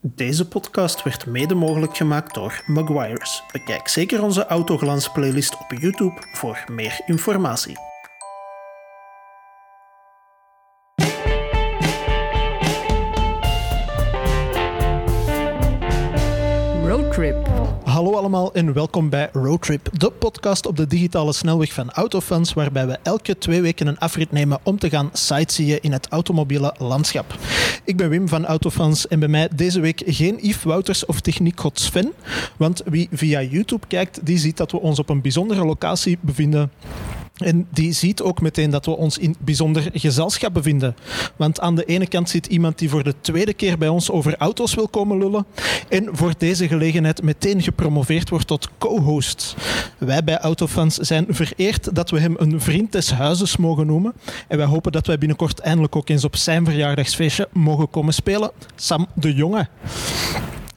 Deze podcast werd mede mogelijk gemaakt door Maguires. Bekijk zeker onze Autoglans playlist op YouTube voor meer informatie. Allemaal en welkom bij Roadtrip, de podcast op de digitale snelweg van Autofans, waarbij we elke twee weken een afrit nemen om te gaan sightseeën in het automobiele landschap. Ik ben Wim van Autofans en bij mij deze week geen Yves Wouters of techniekgod Sven, want wie via YouTube kijkt, die ziet dat we ons op een bijzondere locatie bevinden en die ziet ook meteen dat we ons in bijzonder gezelschap bevinden. Want aan de ene kant zit iemand die voor de tweede keer bij ons over auto's wil komen lullen. En voor deze gelegenheid meteen gepromoveerd wordt tot co-host. Wij bij Autofans zijn vereerd dat we hem een vriend des huizes mogen noemen. En wij hopen dat wij binnenkort eindelijk ook eens op zijn verjaardagsfeestje mogen komen spelen. Sam de Jonge.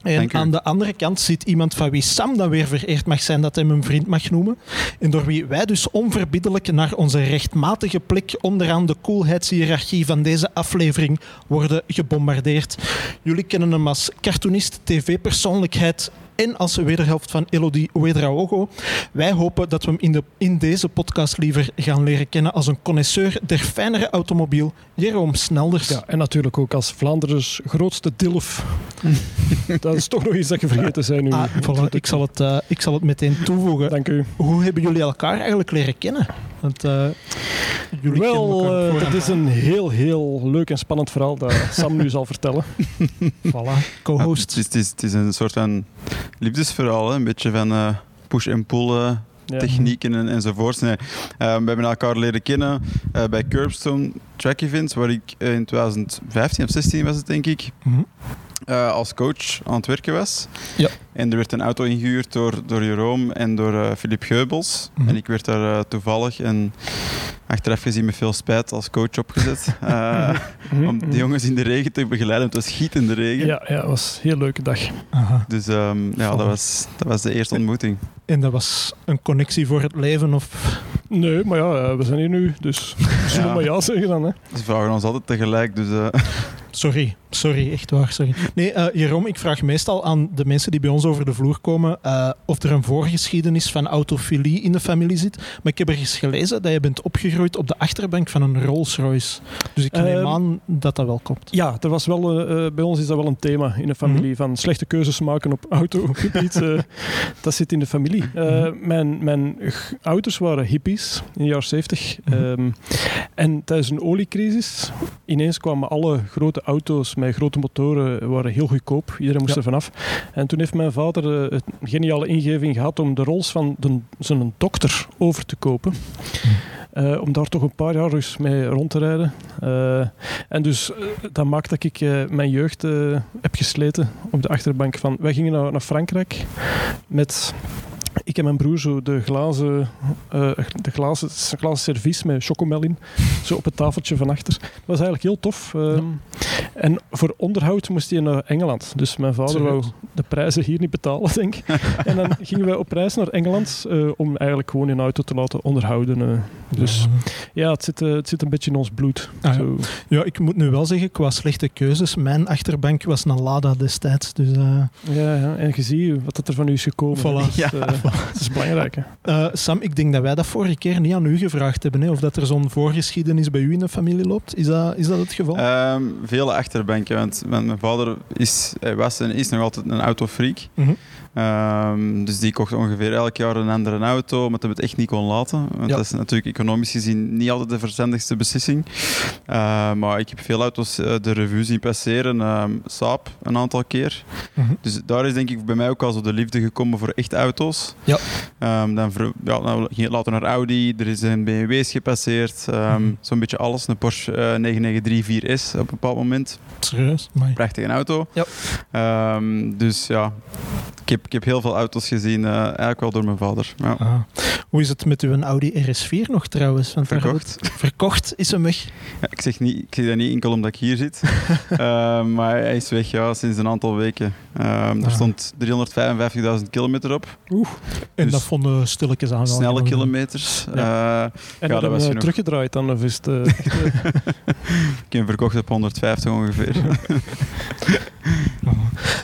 En aan de andere kant zit iemand van wie Sam dan weer vereerd mag zijn dat hij hem een vriend mag noemen. En door wie wij dus onverbiddelijk naar onze rechtmatige plek onderaan de coolheidshierarchie van deze aflevering worden gebombardeerd. Jullie kennen hem als cartoonist, tv-persoonlijkheid en als wederhelft van Elodie Ouedraogo. Wij hopen dat we hem in, de, in deze podcast liever gaan leren kennen als een connoisseur der fijnere automobiel, Jeroen Snelders. Ja, en natuurlijk ook als Vlaanderen's grootste dilf. dat is toch nog iets dat je vergeten zijn nu. Ah, voilà, ik, zal het, eh, ik zal het meteen toevoegen. Dank u. Hoe hebben jullie elkaar eigenlijk leren kennen? Want eh, jullie Wel, eh, dat is een heel, heel leuk en spannend verhaal dat Sam nu zal vertellen. Voilà, Ja, het, co-host. het, is, het is een soort van liefdesverhaal, hè? een beetje van eh, push en pull Ja. technieken en, enzovoorts. Nee, eh, we hebben elkaar leren kennen eh, bij Curbstone Track Events, waar ik in 2015 of 16 was het denk ik, Mhm. Eh, als coach aan het werken was. Ja. En er werd een auto ingehuurd door, door Jeroen en door eh Philippe Geubels. Mhm. En ik werd daar eh, toevallig en achteraf gezien met veel spijt als coach opgezet. eh, Mhm, om de jongens in de regen te begeleiden. Het was gietende regen. Ja, ja, dat was een heel leuke dag. Aha. Dus ehm, ja, dat was, dat was de eerste ontmoeting. En dat was een connectie voor het leven? Of... Nee, maar ja, we zijn hier nu, dus we zullen Ja. maar ja zeggen dan. Hè. Ze vragen ons altijd tegelijk. Dus eh, Sorry, sorry, echt waar, sorry. Nee, eh Jeroen, ik vraag meestal aan de mensen die bij ons over de vloer komen eh, of er een voorgeschiedenis van autofilie in de familie zit. Maar ik heb ergens gelezen dat je bent opgegroeid op de achterbank van een Rolls Royce. Dus ik neem Ehm, aan dat dat wel klopt. Ja, er was wel, eh, bij ons is dat wel een thema in de familie. Mhm. Van slechte keuzes maken op autogebied. dat zit in de familie. Mhm. mijn, mijn ouders waren hippies in de jaren 70. Mhm. Ehm, en tijdens een oliecrisis, ineens kwamen alle grote auto's met grote motoren waren heel goedkoop. Iedereen moest Ja. er vanaf. En toen heeft mijn vader eh, een geniale ingeving gehad om de Rolls van de, zijn dokter over te kopen. Eh, om daar toch een paar jaar eens mee rond te rijden. Eh, en dus eh, dat maakt dat ik eh, mijn jeugd eh, heb gesleten op de achterbank van... Wij gingen naar, naar Frankrijk met... Ik en mijn broer zo de glazen, eh, de glazen, glazen servies met chocomel in. Zo op het tafeltje van achter. Dat was eigenlijk heel tof. ehm. En voor onderhoud moest hij naar Engeland. Dus mijn vader wou Serieus? de prijzen hier niet betalen, denk ik. en dan gingen wij op reis naar Engeland eh, om eigenlijk gewoon een auto te laten onderhouden. eh. Dus ja, het zit, het zit een beetje in ons bloed. Ah, ja. Zo. Ja, ik moet nu wel zeggen, qua slechte keuzes, mijn achterbank was een Lada destijds. Dus, eh, Ja, ja, en je ziet wat dat er van u is gekomen. Voilà. Eh, dat is belangrijk. Hè. eh, Sam, ik denk dat wij dat vorige keer niet aan u gevraagd hebben. Hè, of dat er zo'n voorgeschiedenis bij u in de familie loopt. Is dat, is dat het geval? ehm, vele achterbanken. Want mijn, vader is, hij was en is nog altijd een autofreak. Mhm. Ehm, dus die kocht ongeveer elk jaar een andere auto, omdat hij het echt niet kon laten. Want Ja. dat is natuurlijk economisch gezien niet altijd de verstandigste beslissing. Eh, maar ik heb veel auto's eh, de revue zien passeren. ehm Saab een aantal keer. Mhm. Dus daar is denk ik bij mij ook al zo de liefde gekomen voor echte auto's. Ja. Ehm, dan, ja, dan ging het later naar Audi, er is een BMW's gepasseerd. ehm, Mhm. Zo'n beetje alles. Een Porsche eh, 993 4S op een bepaald moment. Serieus? Prachtige auto. Ja. Ehm, dus ja, heb, ik heb heel veel auto's gezien, eh, eigenlijk wel door mijn vader. Ja. Ah. Hoe is het met uw Audi RS4 nog trouwens? Want Verkocht. Verkocht is hem weg. Ja, ik, zeg niet, ik zeg dat niet enkel omdat ik hier zit, Eh, maar hij is weg ja, sinds een aantal weken. Ehm, er Ah. stond 355.000 kilometer op. En Dus dat vonden stilletjes aan Snelle kilometers. Ja. Eh, En Ja, dat was genoeg. teruggedraaid dan, of is het... ik heb hem verkocht op 150 ongeveer.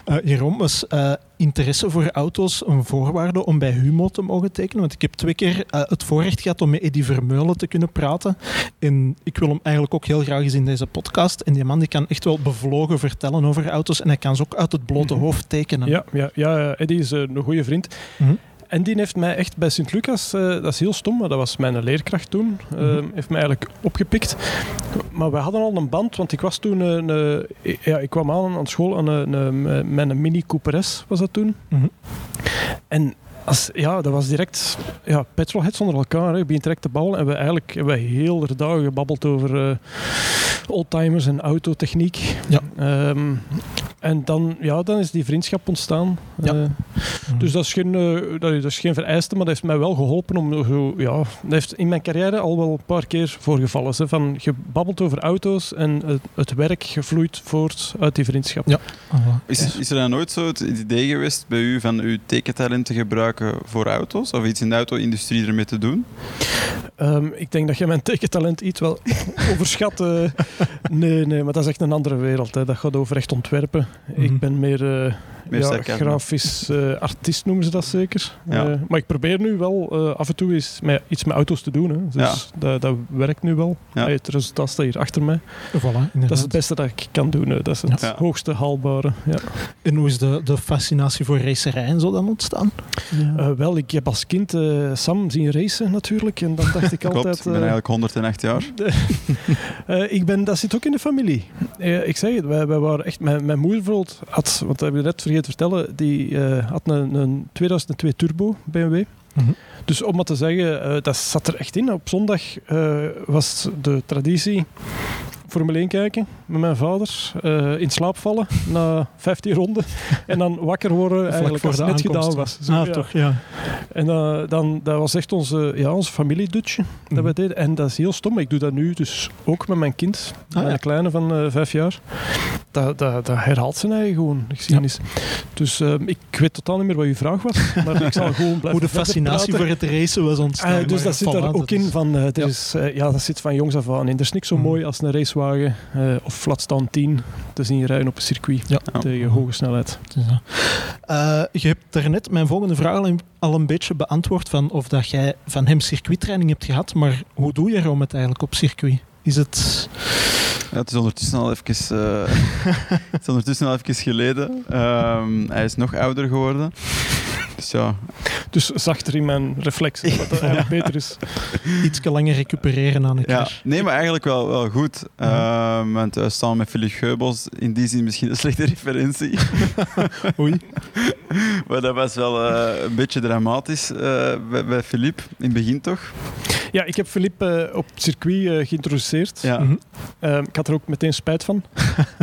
Eh Jeroen, was eh, interesse voor auto's een voorwaarde om bij Humo te mogen tekenen? Want ik heb twee keer eh, het voorrecht gehad om met Eddie Vermeulen te kunnen praten. En ik wil hem eigenlijk ook heel graag eens in deze podcast. En die man die kan echt wel bevlogen vertellen over auto's. En hij kan ze ook uit het blote Mhm. hoofd tekenen. Ja, ja, ja Eddie is een goede vriend. Mhm. En die heeft mij echt bij Sint-Lucas, eh, dat is heel stom, maar dat was mijn leerkracht toen, eh, Mhm. heeft mij eigenlijk opgepikt. Maar we hadden al een band, want ik was toen, een, eh, ja, ik kwam aan aan school aan een, een, met een Mini Cooper S, was dat toen. Mhm. En als, ja, dat was direct ja, petrolheads onder elkaar. Hè. Je begint direct te babbelen. En we eigenlijk hebben we heel de dagen gebabbeld over eh, oldtimers en autotechniek. Ja. Ehm, en dan, ja, dan is die vriendschap ontstaan. Ja. Eh, Mhm. dus dat is, geen, eh, dat is- geen vereiste, maar dat heeft mij wel geholpen om zo, ja, dat heeft in mijn carrière al wel een paar keer voorgevallen. Hè, van je babbelt over auto's en het, het werk vloeit voort uit die vriendschap. Ja. Voilà. Is, is er dan nooit zo het idee geweest bij u van uw tekentalent te gebruiken voor auto's? Of iets in de auto-industrie ermee te doen? Ehm, ik denk dat je mijn tekentalent iets wel overschat. eh. nee, nee, maar dat is echt een andere wereld. Hè. Dat gaat over echt ontwerpen. Mhm. Ik ben meer, eh, Meer ja, grafisch eh, artiest, noemen ze dat zeker. Ja. Eh, maar ik probeer nu wel eh, af en toe eens met, iets met auto's te doen. Hè. Dus dat, dat werkt nu wel. Ja. Het resultaat staat hier achter mij. Voilà. Dat is het beste dat ik kan doen. hè. Dat is het Ja. hoogste haalbare. Ja. En hoe is de, de fascinatie voor racerij en zo dan ontstaan? Eh, wel, ik heb als kind eh, Sam zien racen natuurlijk. En dan dacht ik Klopt, altijd... ik ben eigenlijk 108 jaar. Eh, ik ben, dat zit ook in de familie. Eh, ik zeg het, wij, wij waren echt... Mijn, mijn moeder bijvoorbeeld had, want dat heb je net vergeten te vertellen, die eh, had een, een 2002 Turbo BMW. Mhm. Dus om maar te zeggen, eh, dat zat er echt in. Op zondag eh, was de traditie Formule 1 kijken met mijn vader. eh, in slaap vallen na 15 ronden. en dan wakker worden eigenlijk als het net gedaan was. Zo, ah, ja. toch, ja. En eh, dan, dat was echt onze, ja, onze familiedutje dat Mhm. we deden. En dat is heel stom. Ik doe dat nu dus ook met mijn kind. Ah, mijn ja. kleine van eh, vijf jaar. Dat, dat, dat herhaalt zijn eigen gewoon geschiedenis. Dus eh, ik weet totaal niet meer wat uw vraag was. Maar ik zal gewoon blijven Hoe de fascinatie voor het racen was ontstaan. Eh, dus dat zit er voilà, ook in van, er Ja. is, ja, dat zit van jongs af aan in. Er is niks zo Mhm. mooi als een racewagen eh, of flatstand 10 te zien rijden op een circuit Ja. Tegen hoge snelheid. Dus. Eh, je hebt daarnet mijn volgende vraag al een, al een beetje beantwoord van of dat jij van hem circuittraining hebt gehad, maar hoe doe je Rome het eigenlijk op circuit? Is het... Ja, het is ondertussen al even, eh, het is ondertussen al even geleden. Ehm, hij is nog ouder geworden. Dus ja, Dus zachter in mijn reflexen, wat dat eigenlijk beter is. iets langer recupereren aan een ja. nee, maar eigenlijk wel, wel goed. Mhm. Ehm, want staan met Philippe Geubels, in die zin misschien een slechte referentie. Oei. maar dat was wel eh, een beetje dramatisch eh, bij, bij Philippe, in het begin toch? Ja, ik heb Philippe eh, op het circuit geïntroduceerd. Ja. Mhm. Eh, ik had er ook meteen spijt van.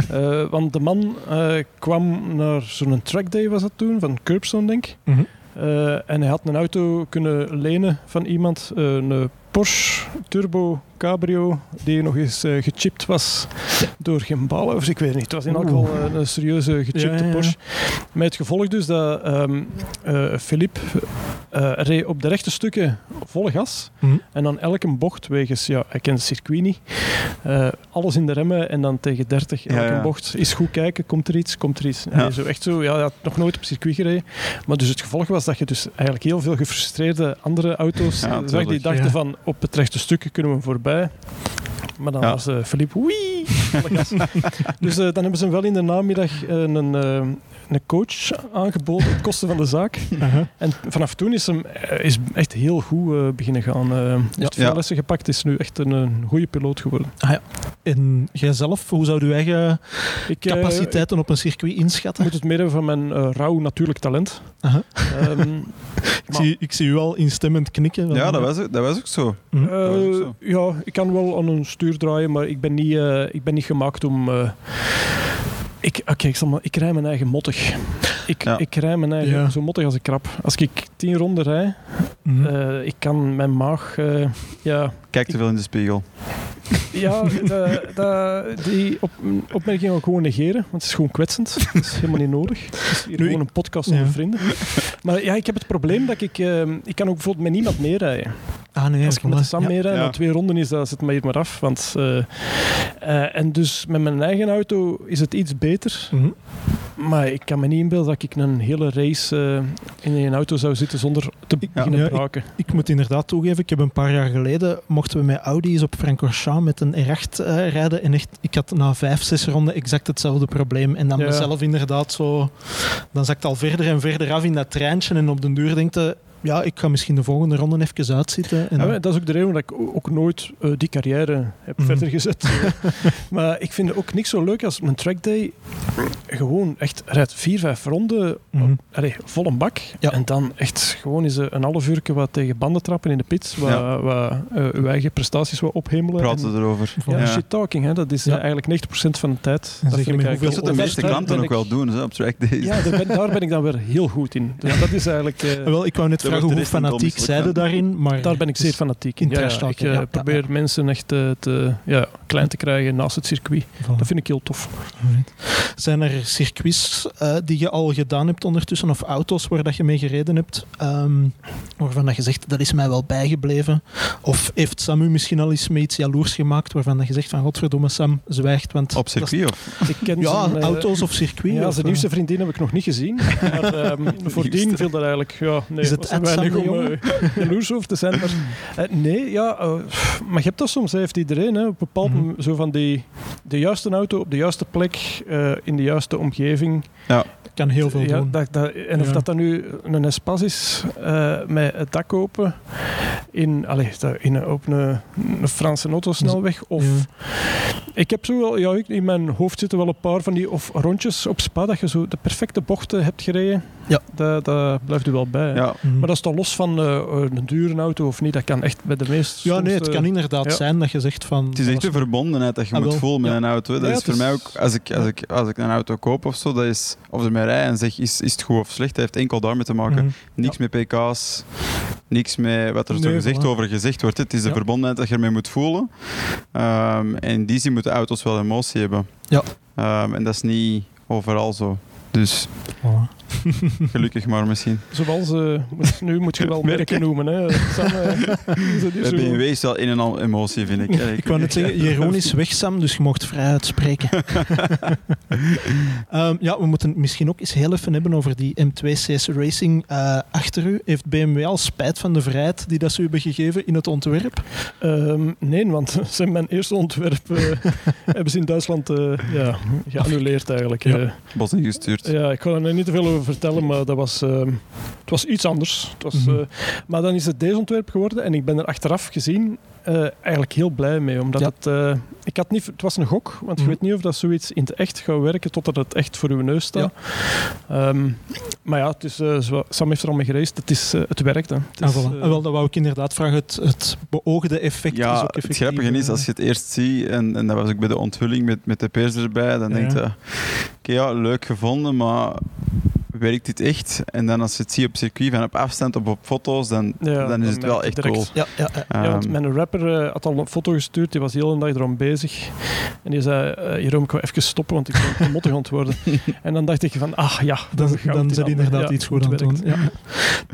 Eh, want de man eh, kwam naar zo'n trackday, was dat toen, van Curbstone, denk ik. Mhm. Eh, en hij had een auto kunnen lenen van iemand, eh, een Porsche Turbo Cabrio, die nog eens eh, gechipt was door Gembala, of ik weet niet. Het was in elk geval eh, een serieuze gechipte Ja, ja, ja. Porsche. Met het gevolg dus dat eh, Philippe reed op de rechte stukken volle gas. Mhm. En dan elke bocht, wegens, ja, hij kent het circuit niet, alles in de remmen en dan tegen 30 Ja, elke ja. bocht. Is goed kijken, komt er iets, komt er iets. Ja. Nee, zo echt zo, ja, had nog nooit op circuit gereden. Maar dus het gevolg was dat je dus eigenlijk heel veel gefrustreerde andere auto's Ja, zag die dachten Ja. van op het rechte stukje kunnen we voorbij. Maar dan Ja. was eh Philippe, wee, dus eh, dan hebben ze hem wel in de namiddag eh, een, een coach aangeboden op kosten van de zaak. Aha. En vanaf toen is hem eh, is echt heel goed eh, beginnen gaan. eh heeft veel Ja. lessen gepakt, is nu echt een, een goede piloot geworden. En jijzelf, hoe zou je eigen Ik eh, capaciteiten op een circuit ik inschatten? moet het hebben van mijn eh, rauw natuurlijk talent. Aha. Ehm, Ik, zie, ik zie u al instemmend knikken. Ja, dat was, ook- dat was ook zo. Dat is ook ja, ik kan wel aan een stuur draaien, maar ik ben niet, eh, ik ben niet gemaakt om... ik, oké, ik, zal maar, ik rij mijn eigen mottig. Ik, Ja. ik rij mijn eigen Ja. zo mottig als ik krap. Als ik tien ronden rij, Mhm. eh, ik kan mijn maag... eh, ja, Kijk te veel in de spiegel. Ja, die op, opmerking ga ik gewoon negeren, want het is gewoon kwetsend. Dat is helemaal niet nodig. Het is hier Nu, gewoon een podcast ja. onder vrienden. Maar ja, ik heb het probleem dat ik... eh, ik kan ook bijvoorbeeld met niemand meerijden. ah nee, Als ik met de. Sam Ja. meerijd, Ja. twee ronden is dat, zet maar hier maar af. Want, eh, eh, en dus met mijn eigen auto is het iets beter. Mhm. Maar ik kan me niet inbeelden dat ik een hele race eh, in een auto zou zitten zonder te beginnen ja, ik- braken. Ik moet inderdaad toegeven, ik heb een paar jaar geleden mochten we met Audi's op Francorchamps met een R8 eh, rijden. En echt, ik had na vijf, zes ronden exact hetzelfde probleem. En dan Ja. mezelf inderdaad zo... Dan zakt al verder en verder af in dat treintje. En op den duur denk je, ja, ik ga misschien de volgende ronde even uitzitten. En Ja, dat is ook de reden dat ik ook nooit eh, die carrière heb Mhm. verder gezet. Maar ik vind het ook niks zo leuk als mijn trackday gewoon echt rijdt vier, vijf ronden, allee, vol een bak. Ja. En dan echt gewoon eens eh, een half uur wat tegen banden trappen in de pits, wat, Ja. wat eh, uw eigen prestaties wat ophemelen. Praten En- erover. ja, Ja. shit talking, hè, dat is Ja. eigenlijk 90% van de tijd. En Dat zeg je Dat de meeste klanten ook wel doen, hè, op track days. Ja, daar ben, daar ben ik dan weer heel goed in. Dus dat is eigenlijk... eh, Ah, Wel, ik wou net de hoe fanatiek onmisselijk zij van. daarin, maar... Daar ben ik zeer fanatiek in. Ja, ik eh, ja, ja, probeer mensen echt eh, te, ja, klein te krijgen naast het circuit. Voilà. Dat vind ik heel tof. Zijn er circuits eh, die je al gedaan hebt ondertussen, of auto's waar dat je mee gereden hebt, ehm, waarvan dat je zegt, dat is mij wel bijgebleven? Of heeft Sam u misschien al eens met iets jaloers gemaakt, waarvan dat je zegt van, godverdomme Sam, zwijgt, want... Op circuit of? Ik ken Ja, zijn, auto's of circuit? Ja, zijn nieuwste vriendin heb ik nog niet gezien. Maar ehm voordien viel dat eigenlijk... Ja, nee, Is het weinig de om eh, jaloers over te zijn. Maar, eh, nee, ja, eh, maar je hebt dat soms, heeft iedereen. Hè, op een bepaald Mhm. moment zo van die, de juiste auto op de juiste plek, eh, in de juiste omgeving. kan heel veel Ja, doen. dat, dat, en of Ja. dat dan nu een Espas is eh, met het dak open in, allee, dat- in een, op een, een Franse autosnelweg. Of Ja. ik heb zo wel, ja, ik- in mijn hoofd zitten wel een paar van die of rondjes op Spa dat je zo de perfecte bochten hebt gereden. Ja. Dat, dat blijft u wel bij. Ja, Mhm. Maar dat is dan los van eh, een dure auto of niet. Dat kan echt bij de meest. ja, nee, het stomste- kan inderdaad ja. zijn dat je zegt van... het is echt een verbondenheid dat je Ah, moet voelen met Ja. een auto. Dat Ja, is voor is- mij ook, als ik, als, ik, als ik een auto koop of zo, dat is, of ermee rij en zeg, is, is het goed of slecht, dat heeft enkel daarmee te maken. Mhm. Niks met pk's, niks met wat er zo Nee, gezegd voilà. over gezegd wordt. Het is de Ja. verbondenheid dat je ermee moet voelen. Ehm, en in die zin moeten auto's wel emotie hebben. Ja. Ehm, en dat is niet overal zo. Dus Voilà. gelukkig maar misschien. Zoals, eh, moet- nu moet je wel merken noemen. Hè. Sam, eh, BMW is wel in en al emotie, vind ik. Ik wou net zeggen, Jeroen is weg, Sam, dus je mocht vrij uitspreken. Ehm, ja, we moeten het misschien ook eens heel even hebben over die M2CS Racing eh, achter u. Heeft BMW al spijt van de vrijheid die dat ze u hebben gegeven in het ontwerp? Ehm, nee, want zijn mijn eerste ontwerp eh, hebben ze in Duitsland eh, ja, geannuleerd eigenlijk. Ja. Eh, Bos ja, ik ga er niet te veel over vertellen, maar dat was, ehm, het was iets anders. Het was, Mhm. eh, maar dan is het deze ontwerp geworden en ik ben er achteraf gezien eh, eigenlijk heel blij mee. Omdat Ja. het, eh, ik had niet, het was een gok, want Mhm. je weet niet of dat zoiets in het echt gaat werken totdat het echt voor uw neus staat. Ehm, maar ja, het is, eh, Sam heeft er al mee gereisd. Het, is, het werkt. Hè. Het Ah, is, voilà. Ah, wel, dat wou ik inderdaad vragen. Het, het beoogde effect is Ja, ook het effectief. grappige is, als je het eerst ziet, en, en dat was ook bij de onthulling met, met de pers erbij, dan Ja. denk je, oké, ja, leuk gevonden, maar werkt dit echt? En dan als je het ziet op circuit, van op afstand, op, op foto's, dan, Ja, dan is het wel echt direct. cool. Ja, ja, ja. Ja, want Ehm, mijn rapper eh, had al een foto gestuurd, die was de hele dag erom bezig. En die zei, eh Jeroen, ik ga even stoppen, want ik ben te mottig aan het worden. en dan dacht ik van, ach ja, Dan, dan het zijn inderdaad iets goed aan het doen. werkt. Ja.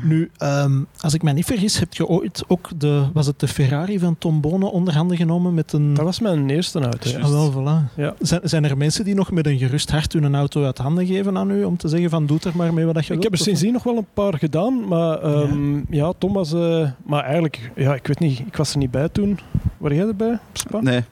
Nu, ehm, als ik mij niet vergis, heb je ooit ook de, was het de Ferrari van Tom Bonen onder handen genomen met een... Dat was mijn eerste auto. ja. Ah, wel, voilà. Ja. Zijn, zijn er mensen die nog met een gerust hart hun auto uit handen geven aan u om te zeggen van doe er maar mee wat je Ik wilt? heb er sindsdien nog wel een paar gedaan, maar ehm, ja. Tom was... eh, maar eigenlijk, ja, ik weet niet, ik was er niet bij toen. Waar jij erbij? Op Spa? Nee, hij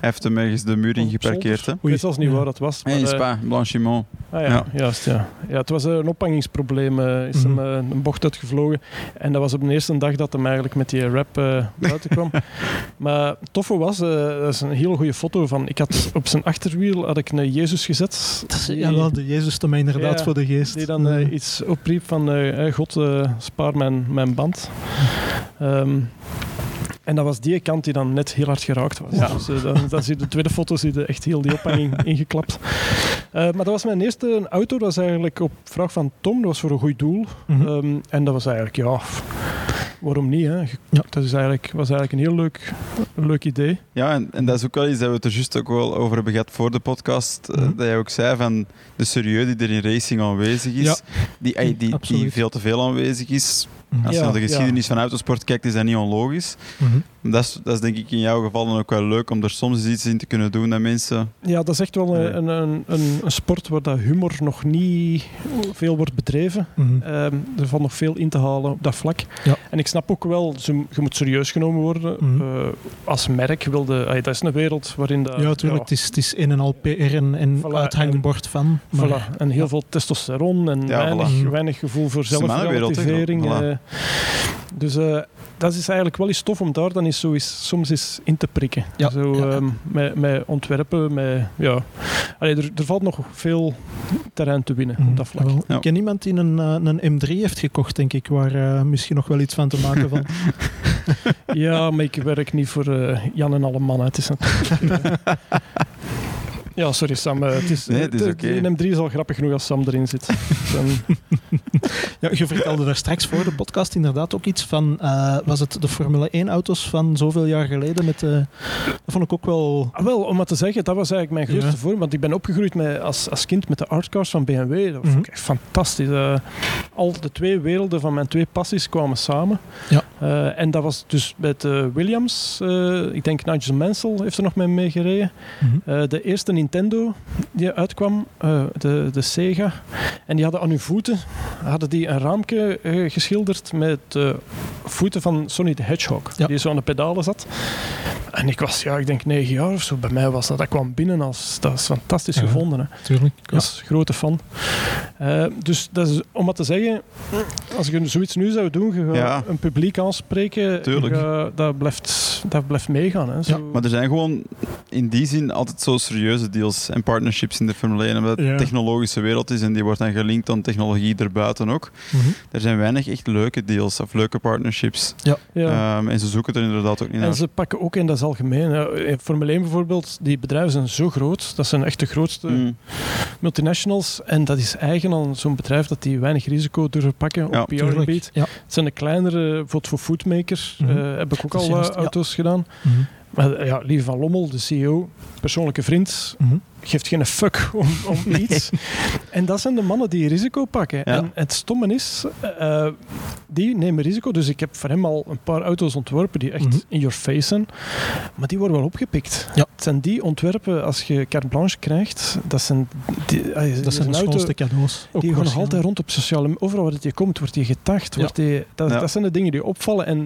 heeft hem ergens de muur in geparkeerd. Hè? Ik weet zelfs niet Ja. waar dat was. Nee, in maar, eh, Spa, Blanchiment. Ah ja, Ja. juist. Ja. Ja, het was een ophangingsprobleem. eh, is Mhm. hem eh, een bocht uitgevlogen. En dat was op de eerste dag dat hem eigenlijk met die rap eh buiten kwam. maar het toffe was, eh, dat is een hele goede foto van... Ik had op zijn achterwiel had ik een Jezus gezet. Dat is, die- ja, wel, de Jezus te mij inderdaad Ja, voor de geest. Die dan eh, iets opriep van... eh, eh, God, eh, spaar mijn, mijn band. Ehm, en dat was die kant die dan net heel hard geraakt was. Ja. Dus eh, dan, dan zie je de tweede foto zie je echt heel die ophanging ingeklapt. Eh, maar dat was mijn eerste auto. Dat was eigenlijk op vraag van Tom. Dat was voor een goed doel. Mhm. Ehm, en dat was eigenlijk, ja... Waarom niet? Hè? Je- Ja. Dat is eigenlijk, was eigenlijk een heel leuk, leuk idee. Ja, en, en dat is ook wel iets dat we het er juist ook wel over hebben gehad voor de podcast. eh, Mhm. Dat jij ook zei van de serieus die er in racing aanwezig is, Ja. die, die, die veel te veel aanwezig is. Als je naar de geschiedenis van autosport kijkt, is dat niet onlogisch. Mhm. Dat is, dat is denk ik in jouw geval dan ook wel leuk om er soms eens iets in te kunnen doen dat mensen... Ja, dat is echt wel een, een, een, een sport waar dat humor nog niet veel wordt bedreven. Mhm. Ehm, er valt nog veel in te halen op dat vlak. Ja. En ik snap ook wel, je moet serieus genomen worden. Mhm. Eh, als merk wilde... allee, dat is een wereld waarin... Dat, Ja, tuurlijk. Het, is, het is een en al PR en, en Voilà, uithangbord van. Maar, Voilà. En heel veel testosteron en Ja, weinig, voilà. weinig gevoel voor voilà. eh. dus eh, dat is eigenlijk wel eens tof om daar dan eens zo eens, soms eens in te prikken. Ja, Zo, ja. ehm, met, met ontwerpen, met, ja. Allee, er, er valt nog veel terrein te winnen op dat vlak. Ja. Ik ken iemand die een, eh, een M3 heeft gekocht, denk ik, waar eh, misschien nog wel iets van te maken valt. Ja, maar ik werk niet voor eh, Jan en alle mannen. Het is natuurlijk... ja, sorry Sam. eh, Het is, Nee, het is de- oké. In M3 is al grappig genoeg als Sam erin zit. Dan- Ja, je vertelde daar straks voor de podcast inderdaad ook iets van, eh, was het de Formule 1 auto's van zoveel jaar geleden? Met, eh, dat vond ik ook wel... Ah, wel, om maar te zeggen, dat was eigenlijk mijn grootste Ja. vorm. Want ik ben opgegroeid met, als, als kind met de artcars van BMW. Dat vond Mhm. ik echt fantastisch. Al de twee werelden van mijn twee passies kwamen samen. Ja. Eh, en dat was dus bij de Williams. eh, ik denk Nigel Mansell heeft er nog mee meegereden. Mhm. Eh, de eerste Nintendo die uitkwam, eh, de, de Sega. En die hadden aan hun voeten hadden die een raampje eh, geschilderd met de voeten van Sonny the Hedgehog. Ja. Die zo aan de pedalen zat. En ik was, ja, ik denk negen jaar of zo. Bij mij was dat. Dat kwam binnen als, dat is fantastisch Ja. gevonden. Hè. Tuurlijk. Ik was grote fan. Eh, dus dat is, om maar te zeggen, als je zoiets nu zou doen, je Ja. een publiek aanspreken, Tuurlijk. je gaat- dat, blijft, dat blijft meegaan. Hè. Zo. Maar er zijn gewoon in die zin altijd zo serieuze deals en partnerships in de Formule 1, omdat het Ja. technologische wereld is en die wordt dan gelinkt aan technologie erbuiten ook. Mhm. Er zijn weinig echt leuke deals of leuke partnerships. ja. Ehm, en ze zoeken er inderdaad ook niet En naar. ze pakken ook in dat is algemeen. Ja, in Formule 1 bijvoorbeeld, die bedrijven zijn zo groot. Dat zijn echt de grootste Mm. multinationals. En dat is eigen aan zo'n bedrijf dat die weinig risico durven pakken Ja, op. PR-gebied. Ja. Het zijn de kleinere, bijvoorbeeld voor foodmakers, Mhm. eh, heb ik ook al juist, eh, ja. auto's gedaan. Mhm. Maar ja, Lieve van Lommel, de CEO, persoonlijke vriend, Mhm. Geeft geen fuck om, om Nee. iets. En dat zijn de mannen die risico pakken. Ja. En het stomme is, eh, die nemen risico. Dus ik heb voor hem al een paar auto's ontworpen die echt Mhm. in your face zijn. Maar die worden wel opgepikt. Ja. Het zijn die ontwerpen, als je carte blanche krijgt, dat zijn, die, ah, Dat zijn de auto schoonste cadeaus. Die gewoon nog altijd rond op sociale media. Overal waar het je komt, wordt die getacht. Ja. Wordt die, dat, Ja. dat zijn de dingen die opvallen. En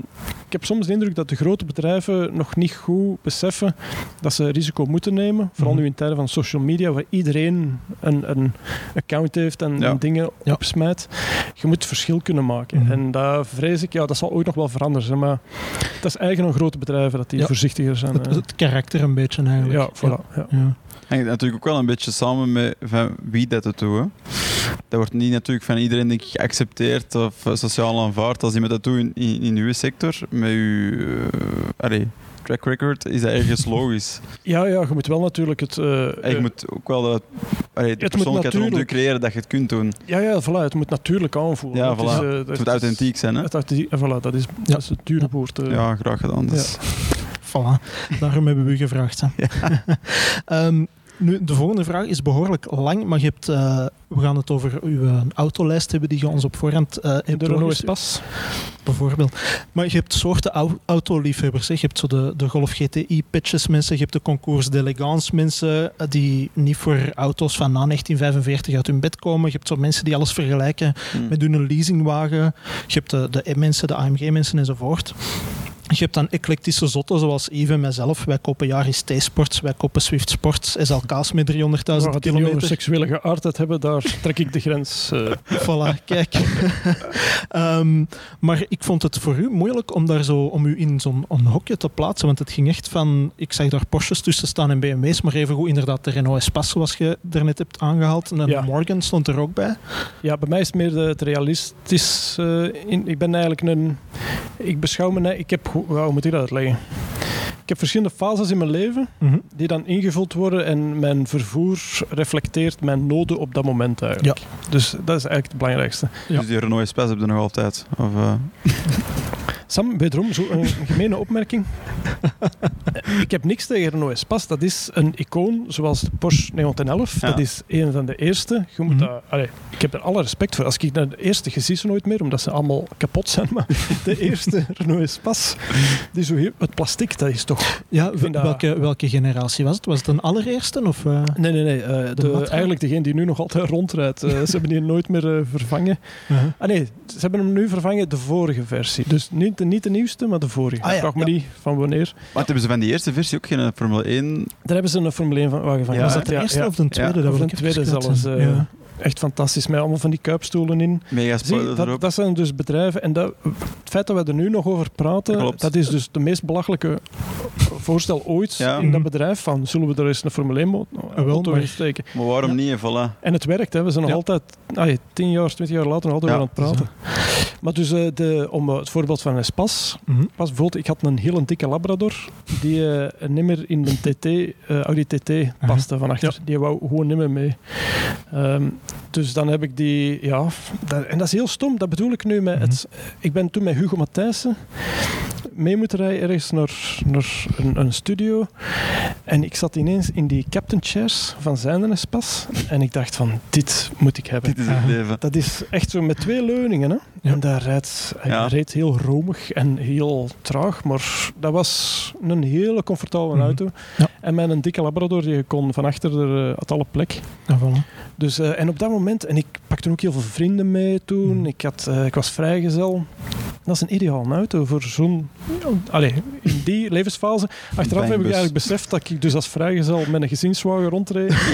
ik heb soms de indruk dat de grote bedrijven nog niet goed beseffen dat ze risico moeten nemen. Vooral Mhm. nu in tijden van social media, waar iedereen een, een account heeft en, Ja. en dingen Ja. opsmijt. Je moet verschil kunnen maken. Mhm. En dat vrees ik, ja, dat zal ooit nog wel veranderen. zeg Maar dat is eigen aan grote bedrijven dat die Ja. voorzichtiger zijn. Het, eh. het karakter een beetje eigenlijk. ja, voilà. Ja. Ja. Hangt natuurlijk ook wel een beetje samen met van wie dat het doet. hè. Dat wordt niet natuurlijk van iedereen denk ik, geaccepteerd of sociaal aanvaard. Als iemand dat doet in, in, in uw sector, met uw eh, allee, track record, is dat ergens logisch. Ja, ja, je moet wel natuurlijk het... eh, En je moet ook wel de, allee, de persoonlijkheid rond natuurlijk- creëren dat je het kunt doen. ja, ja, voilà, het moet natuurlijk aanvoelen. Ja, Het voilà. is, eh, Het het moet authentiek zijn. Hè? Het authentiek- voilà, dat is, Ja. dat is het dure woord. eh. Ja, graag gedaan. Dus. Voilà, daarom hebben we u gevraagd. Hè. Ehm, nu, de volgende vraag is behoorlijk lang, maar je hebt, eh, we gaan het over uw eh, autolijst hebben die je ons op voorhand eh hebt De Renault Espace. bijvoorbeeld. Maar je hebt soorten au- autoliefhebbers. hè. Je hebt zo de, de Golf GTI-patches mensen, je hebt de Concours d'Elegance mensen die niet voor auto's van na 1945 uit hun bed komen. Je hebt zo mensen die alles vergelijken Hm. met hun leasingwagen. Je hebt de, de M-mensen, de AMG-mensen enzovoort. Je hebt dan eclectische zotten zoals Yves en mijzelf. Wij kopen Yaris T-Sports, wij kopen Swift Sports, SLK's met 300.000 Waar we het niet over kilometer. seksuele geaardheid hebben, daar trek ik de grens. eh. Voilà, kijk. Ehm, maar ik vond het voor u moeilijk om, daar zo, om u in zo'n hokje te plaatsen. Want het ging echt van... Ik zag daar Porsches tussen staan en BMW's, maar evengoed inderdaad de Renault Espace, zoals je daarnet hebt aangehaald. En Ja. Morgan stond er ook bij. Ja, bij mij is het meer de- het realistisch. eh, in, ik ben eigenlijk een. Ik beschouw me. Ik heb. Hoe- Hoe moet ik dat uitleggen? Ik heb verschillende fases in mijn leven Mhm. die dan ingevuld worden en mijn vervoer reflecteert mijn noden op dat moment eigenlijk. Dus dat is eigenlijk het belangrijkste. Ja. Dus die Renault Espace heb je nog altijd. Of, eh, Sam, wederom, zo een gemene opmerking. ik heb niks tegen Renault Espace. Dat is een icoon zoals de Porsche 911. Ja. Dat is een van de eerste. Je moet Mhm. dat, allee, ik heb er alle respect voor. Als ik naar de eerste, je ziet ze nooit meer, omdat ze allemaal kapot zijn. Maar de eerste Renault Espace, die zo heel, het plastic, dat is toch... Ja, dat- welke, generatie was het? Was het een allereerste? Of, eh? Nee, nee, nee. eh, de, eigenlijk degene die nu nog altijd rondrijdt. Eh, ze hebben die nooit meer eh, vervangen. Uh-huh. Ah nee, ze hebben hem nu vervangen, de vorige versie. Dus niet de, niet de nieuwste, maar de vorige. Ah ja, Vraag me ja. niet van wanneer. Wat hebben ze van die eerste versie ook geen Formule 1? Daar hebben ze een Formule 1 van wagen van Ja, was dat de eerste of de tweede? Ja, Dat een even tweede zelfs. zijn. Echt fantastisch, met allemaal van die kuipstoelen in. Mega Zie, dat, erop. dat zijn dus bedrijven. En dat, het feit dat we er nu nog over praten, Klopt. dat is dus de meest belachelijke voorstel ooit Ja. in dat Mhm. bedrijf. Van, zullen we er eens een Formule 1 mo- Ah, in steken? Maar waarom Ja. niet? En Voilà. En het werkt, hè. we zijn nog Ja. altijd, ah, tien jaar, twintig jaar later, nog altijd Ja, weer aan het praten. Maar dus, eh, de, om eh, het voorbeeld van Espas, Mhm. pas bijvoorbeeld, ik had een hele dikke Labrador die eh nimmer in de TT, eh, Audi TT paste van achter. Die wou gewoon nimmer mee. Ehm, dus dan heb ik die, ja, dat- en dat is heel stom, dat bedoel ik nu met het. Ik ben toen met Hugo Matthijssen mee moeten rijden ergens naar, naar een, een studio. En ik zat ineens in die captain chairs van zijn Espas. En ik dacht van, dit moet ik hebben. Dit is het leven. Dat is echt zo met twee leuningen. Hè? Ja. En daar rijdt, hij Ja. reed heel romig en heel traag. Maar dat was een hele comfortabele Mhm. auto. Ja. En met een dikke Labrador, die kon van achter er, eh, had alle plek. Ja, voilà. Dus, eh, en op dat moment, en ik pakte ook heel veel vrienden mee toen. Mhm. Ik, had, eh, ik was vrijgezel. Dat is een ideale auto voor zo'n... Allee, in die levensfase. Achteraf heb ik eigenlijk beseft dat ik dus als vrijgezel met een gezinswagen rondreed.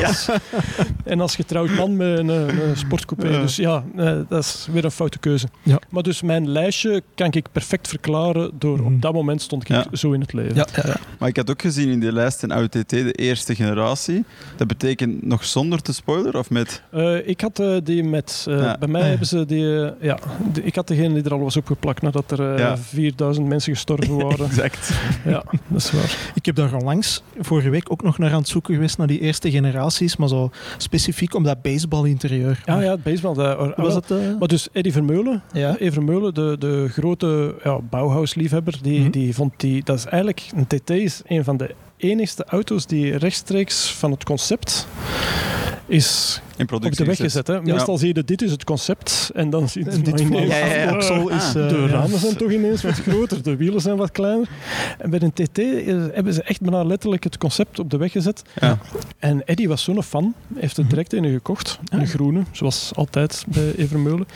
En als getrouwd man met een, een sportcoupé. Ja. Dus ja, eh, dat is weer een foute keuze. Ja. Maar dus mijn lijstje kan ik perfect verklaren door Mhm. op dat moment stond ik Ja. zo in het leven. Ja, ja, ja. Maar ik had ook gezien in die lijst een Audi TT, de eerste generatie. Dat betekent nog zonder te spoiler of met... Eh, ik had eh, die met... eh, Ja. Bij mij Ja. hebben ze die... ja, de- ik had degene die er al was opgeplakt nadat er eh, Ja. 4000 mensen gestorven waren. Exact. ja, dat is waar. Ik heb daar onlangs vorige week ook nog naar aan het zoeken geweest naar die eerste generaties, maar zo specifiek om dat baseballinterieur. Ja, ja, het baseball. Dat, Was het, eh, Maar dus Eddie Vermeulen, ja. Eddie Vermeulen, de, de grote ja, Bauhaus-liefhebber, die, Mhm. die vond die... Dat is eigenlijk... Een TT is een van de enigste auto's die rechtstreeks van het concept is In op productie de weg gezet. Hè. Meestal zie je dat dit is het concept en dan zie je dit ineens- Ja, ja, ja. het oksel is... Ah, eh, De ramen zijn toch ineens wat groter, de wielen zijn wat kleiner. En bij een TT is- hebben ze echt bijna letterlijk het concept op de weg gezet. Ja. En Eddie was zo'n fan, heeft er direct een gekocht. Een Ah. groene, zoals altijd bij Evermeulen.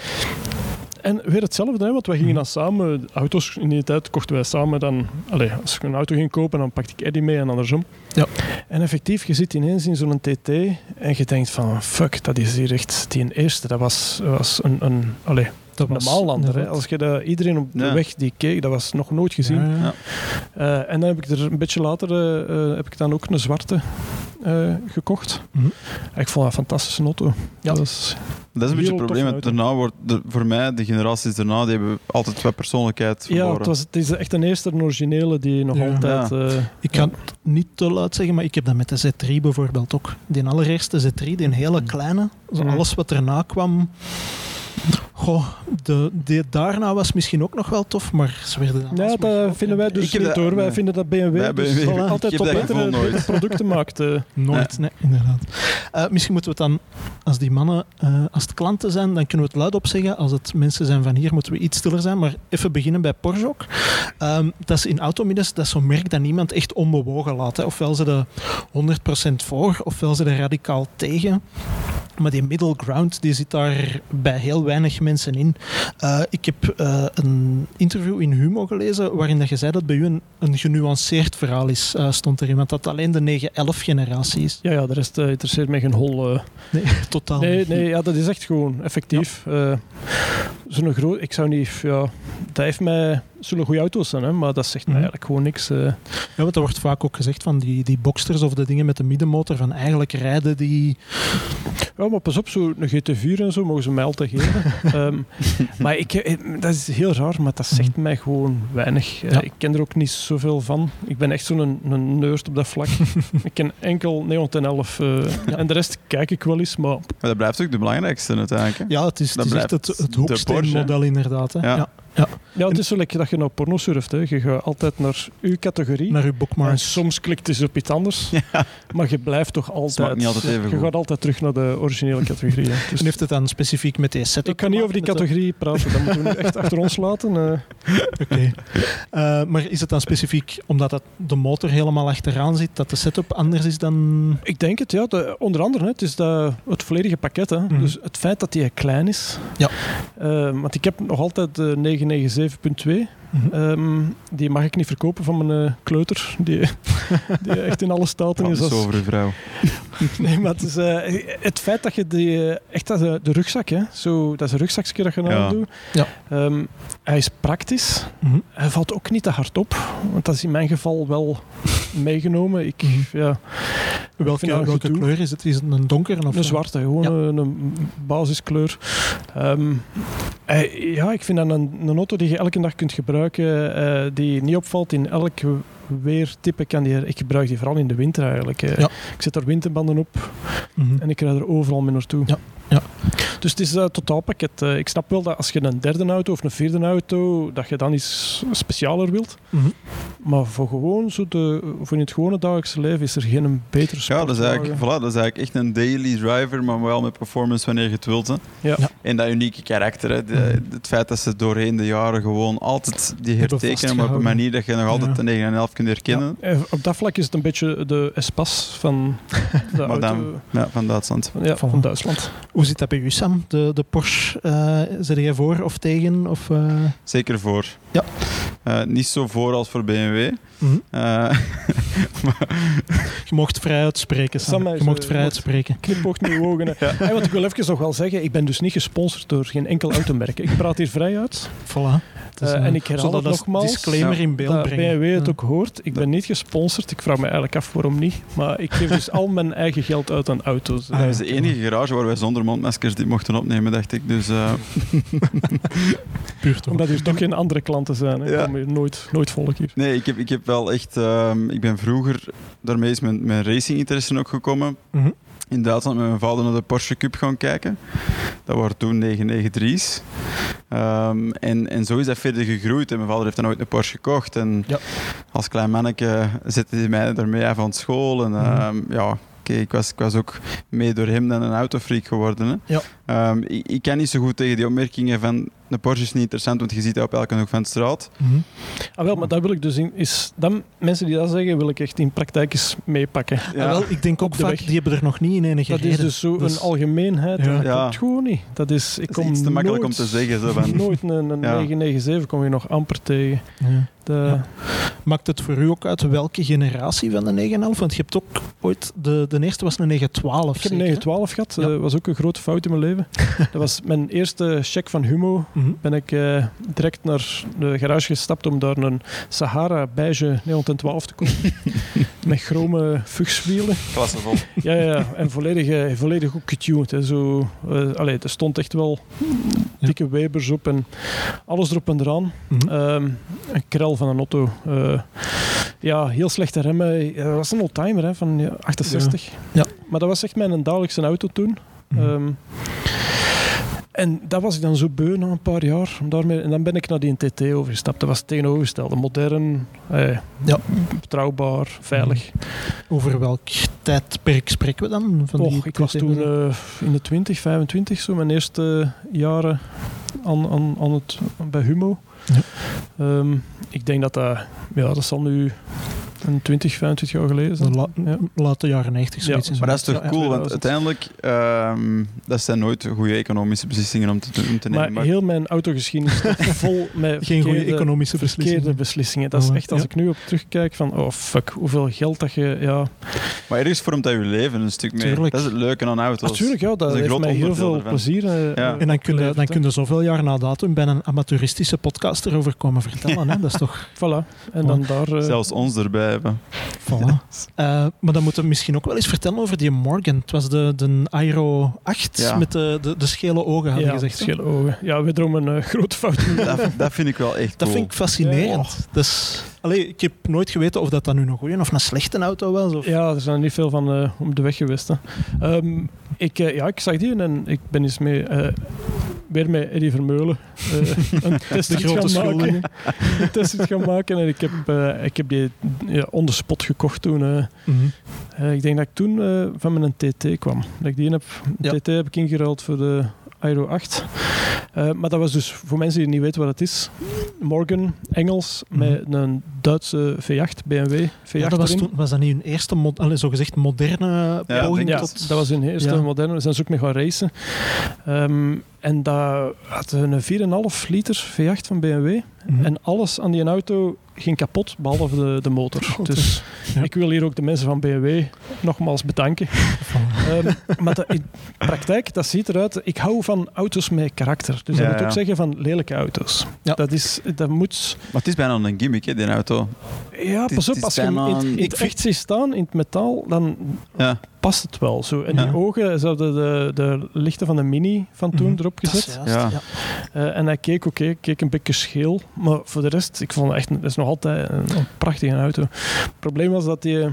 En weer hetzelfde, hè, want wij gingen Mhm. dan samen, auto's in die tijd kochten wij samen dan, allez, als ik een auto ging kopen, dan pakte ik Eddie mee en andersom. Ja. En effectief, je zit ineens in zo'n TT en je denkt van, fuck, dat is hier echt die eerste, dat was, was een, een allez, Dat inderdaad. Als je dat, iedereen op de Ja. weg die keek, dat was nog nooit gezien. Ja, ja. Ja. Eh, en dan heb ik er een beetje later eh, eh, heb ik dan ook een zwarte eh, gekocht. Mhm. Ik vond dat een fantastische auto. Ja. Dat is, Dat is een beetje het probleem. Daarna wordt, de- voor mij, de generaties daarna, die hebben altijd wat persoonlijkheid ja, verloren. het, was, het is echt een eerste een originele die nog Ja. altijd... eh, Ik ga het niet te luid zeggen, maar ik heb dat met de Z3 bijvoorbeeld ook. Die allereerste Z3, die hele kleine. Zo Mm. alles wat erna kwam. Goh, de, die daarna was misschien ook nog wel tof, maar ze werden dan ja, dat vinden wij dus niet dat- hoor. Wij nee. vinden dat BMW, dus BMW, altijd tot betere, nooit. betere producten maakt. eh. Nooit, nee, inderdaad. Eh, misschien moeten we het dan, als die mannen, eh, als het klanten zijn, dan kunnen we het luid op zeggen. Als het mensen zijn van hier, moeten we iets stiller zijn. Maar even beginnen bij Porsche ook. Ehm, dat is in automiddes, dat is zo'n merk dat niemand echt onbewogen laat. Hè. Ofwel ze er 100% voor, ofwel ze er radicaal tegen. Maar die middle ground die zit daar bij heel weinig mensen in. Eh, ik heb eh, een interview in Humo gelezen waarin dat je zei dat bij u een, een genuanceerd verhaal is, eh, stond erin. Want dat alleen de 9-11 generatie is. Ja, ja, de rest interesseert mij geen hol. Nee, totaal Nee, niet. nee ja, dat is echt gewoon effectief. Eh, Zo'n groot, ik zou niet, ja, dat heeft mij, zullen goede auto's zijn, hè, maar dat zegt mij Mhm. eigenlijk gewoon niks. eh. Ja, want er wordt vaak ook gezegd van die, die Boxsters of de dingen met de middenmotor, van eigenlijk rijden die... Ja, maar pas op, zo'n GT4 en zo mogen ze mij altijd geven. Ehm, maar ik, eh, dat is heel raar, maar dat zegt mij gewoon weinig. Eh, Ja. Ik ken er ook niet zoveel van. Ik ben echt zo'n een, een nerd op dat vlak. ik ken enkel 911 eh, en de rest kijk ik wel eens, maar Maar dat blijft ook de belangrijkste uiteindelijk. hè? Ja, het is, het is echt het, hoeksteenmodel inderdaad. Hè. Ja. Ja. Ja, het is zo lekker dat je naar porno surft. Hè. Je gaat altijd naar uw categorie. Naar uw En bookmarks. soms klikt het op iets anders. Maar je blijft toch altijd... niet altijd even je goed. gaat altijd terug naar de originele categorie. hè. Dus En heeft het dan specifiek met die setup ik kan niet over die categorie praten. Dat moeten we nu echt achter ons laten. eh. de- Oké. Eh, maar is het dan specifiek omdat het de motor helemaal achteraan zit, dat de setup anders is dan... Ik denk het, ja. De, onder andere, hè, het is dat, het volledige pakket. Hè. Mhm. Dus het feit dat die klein is. Ja. Eh, want ik heb nog altijd de 997.2. Mhm. Ehm, die mag ik niet verkopen van mijn eh, kleuter. Die, die echt in alle staten is. Als, over uw vrouw. nee, maar het, is, eh, het feit dat je die, eh, echt dat, de, de rugzak, hè, zo, dat is een rugzakje dat je Ja. aan doet. Ja. Ehm, hij is praktisch. Mhm. Hij valt ook niet te hard op. Want dat is in mijn geval wel meegenomen. Ik, Mhm. ja, Welke, welke gedoe. kleur is het? Is het een donker? Of een zwarte, gewoon Ja. een, een basiskleur. Ehm, hij- ja, ik vind dat een, een auto die je elke dag kunt gebruiken, eh, die niet opvalt in elk weertype. Kan die, ik gebruik die vooral in de winter eigenlijk. Ja. Ik zet er winterbanden op Mhm. en ik rijd er overal mee naartoe. Ja, ja. Dus het is een totaalpakket. Eh, ik snap wel dat als je een derde auto of een vierde auto, dat je dan iets specialer wilt. Mhm. Maar voor gewoon zo de, voor in het gewone dagelijkse leven is er geen betere Ja, dat is, eigenlijk, voilà, dat is eigenlijk echt een daily driver, maar wel met performance wanneer je het wilt. Hè. Ja. Ja. En dat unieke karakter. Hè. De- Mhm. het feit dat ze doorheen de jaren gewoon altijd die hertekenen, maar op een manier dat je nog altijd Ja. de 9 en 11 kunt herkennen. Eh, Op dat vlak is het een beetje de Espas van de. Ja, van Duitsland. van, ja, van Duitsland. Hoe zit dat bij u, De, de Porsche, eh zit jij voor of tegen? Of, eh, Zeker voor. Ja. Eh, niet zo voor als voor BMW. mhm. Eh, Je mocht vrij uitspreken, Sam. Je mocht eh, vrij uitspreken. Knipoogt met uw ogen. Hey, want ik wil even nog wel zeggen, ik ben dus niet gesponsord door geen enkel automerk. Ik praat hier vrij uit. Voilà. En ik herhaal als nogmaals. disclaimer Ja. in beeld Dat brengen. BMW het Ja. ook hoort. Ik ben niet gesponsord. Ik vraag me eigenlijk af waarom niet. Maar ik geef dus al mijn eigen geld uit aan auto's. Ah, dat is de enige garage waar wij zonder mondmaskers dit mochten opnemen, dacht ik. Dus eh, Puur toch. Omdat er toch geen andere klanten zijn. Hè. Ja. Ja. Kom hier nooit, nooit volk hier. nee, ik heb, ik heb wel echt... ehm, ik ben vroeger... Daarmee is mijn, mijn racinginteresse ook gekomen. Mhm. in Duitsland met mijn vader naar de Porsche Cup gaan kijken. Dat waren toen 993's. Ehm, en, en zo is dat verder gegroeid. En mijn vader heeft dan ooit een Porsche gekocht. En Ja. als klein manneke zette hij mij daarmee af aan school. En Mhm. ehm, ja, oké, ik, was, ik was ook mee door hem dan een autofreak geworden. Hè. Ja. Ehm, ik, ik kan niet zo goed tegen die opmerkingen van een Porsche is niet interessant, want je ziet dat op elke hoek van de straat. Mhm. Ah, wel, maar dat wil ik dus in, is, dan, mensen die dat zeggen, wil ik echt in praktijk eens meepakken. Ah, wel, ik denk ook Op de vaak, weg. die hebben er nog niet in enige Dat is dus zo een algemeenheid. Ja. Dat Ja. klopt gewoon niet. Dat is, ik Dat kom is iets te makkelijk nooit, om te zeggen. Zo van, Nooit een, een Ja. 997 kom je nog amper tegen. Ja. De, Ja. Maakt het voor u ook uit welke generatie van de 911? Want je hebt ook ooit... De, de eerste was een 912, Ik heb zeker, een hè? 912 gehad. Ja. Dat was ook een grote fout in mijn leven. dat was mijn eerste check van Humo. Mhm. Ben ik eh, direct naar de garage gestapt om daar een Sahara beige 912 te kopen. Met chrome fuchswielen. klassevol. Ja, ja, ja. En volledig, eh, volledig ook getuned. Hè. Zo, eh, allee, er stond echt wel dikke Webers op en alles erop en eraan. Mhm. Ehm, een krel van een auto. Eh, ja, heel slechte remmen. Ja, Dat was een oldtimer hè, van ja, 68. Ja. Maar dat was echt mijn dagelijkse auto toen. Mhm. Ehm, en dat was ik dan zo beu na een paar jaar. Daarmee, en dan ben ik naar die TT overgestapt. Dat was het tegenovergestelde. Modern, eh, Ja. betrouwbaar, veilig. Over welk tijdperk spreken we dan? Van die ik was toen eh, in de 20, 25, zo mijn eerste jaren aan, aan, aan het, bij Humo. Ja. Ehm, ik denk dat dat, ja, dat zal nu een 20, 25 jaar geleden de la- Ja. late jaren 90, zoiets. Ja, Maar dat is toch ja, cool, want 2000. uiteindelijk ehm dat zijn nooit goede economische beslissingen om te, om te nemen. Maar heel mijn autogeschiedenis staat vol met Geen goede economische verkeerde beslissingen. beslissingen. Dat is Oh, echt, als ja. ik nu op terugkijk, van oh fuck, hoeveel geld dat je... Ja, Maar ergens vormt dat je leven een stuk meer. Tuurlijk. Dat is het leuke aan auto's. natuurlijk, ja, dat, is een heeft mij heel veel ervan. plezier eh, Ja. En dan kun, je, dan kun je zoveel jaar na datum bij een amateuristische podcast erover komen vertellen. Hè? Dat is toch... Voilà. En dan daar... eh, Zelfs ons erbij hebben. Voilà. Eh, maar dan moeten we misschien ook wel eens vertellen over die Morgan. Het was de, de Aero 8 Ja. met de, de, de schele ogen, had ja, gezegd. schele ogen. Ja, wederom een eh, grote fout. Dat, dat vind ik wel echt Dat cool. vind ik fascinerend. Dus, allee, ik heb nooit geweten of dat dan nu een goede of een slechte auto was. Of... Ja, er zijn niet veel van eh, om de weg geweest. Hè. Ehm, ik, ja, ik zag die en ik ben eens mee... eh, weer met Eddie Vermeulen eh, een test De grote gaan maken. een test gaan maken. En ik heb, eh, ik heb die ja, on the spot gekocht toen. eh. Mhm. Eh, ik denk dat ik toen eh, van mijn TT kwam. Dat ik die heb, Ja. TT heb ik ingeruild voor de Aero 8. Eh, maar dat was dus, voor mensen die niet weten wat het is, Morgan, Engels, met een Duitse V8, BMW V8 Mhm. Ja, dat was, toen, was dat niet hun eerste, mo allee, zogezegd moderne Ja, poging Ja, tot... dat was hun eerste Ja. moderne. We zijn ze ook mee gaan racen. Ehm, en dat had een 4,5 liter V8 van BMW. Mhm. En alles aan die auto ging kapot, behalve de, de motor. Dus Ja. ik wil hier ook de mensen van BMW nogmaals bedanken. Ehm, maar dat, in praktijk, dat ziet eruit... Ik hou van auto's met karakter. Dus Ja, dat moet ook zeggen van lelijke auto's. Ja. Dat, is, dat moet... Maar het is bijna een gimmick, hè, die auto. Ja, pas op. Als je hem in, het- een- in ik het vind- echt ziet staan, in het metaal, dan Ja. Past het wel. Zo. En Ja. die ogen, ze hadden de, de lichten van de Mini van toen Mhm. erop Dat is gezet. juist, Ja. ja. Eh, en hij keek, oké, keek een beetje scheel. Maar voor de rest, ik vond het echt, dat is nog altijd een, een prachtige auto. Het probleem was dat die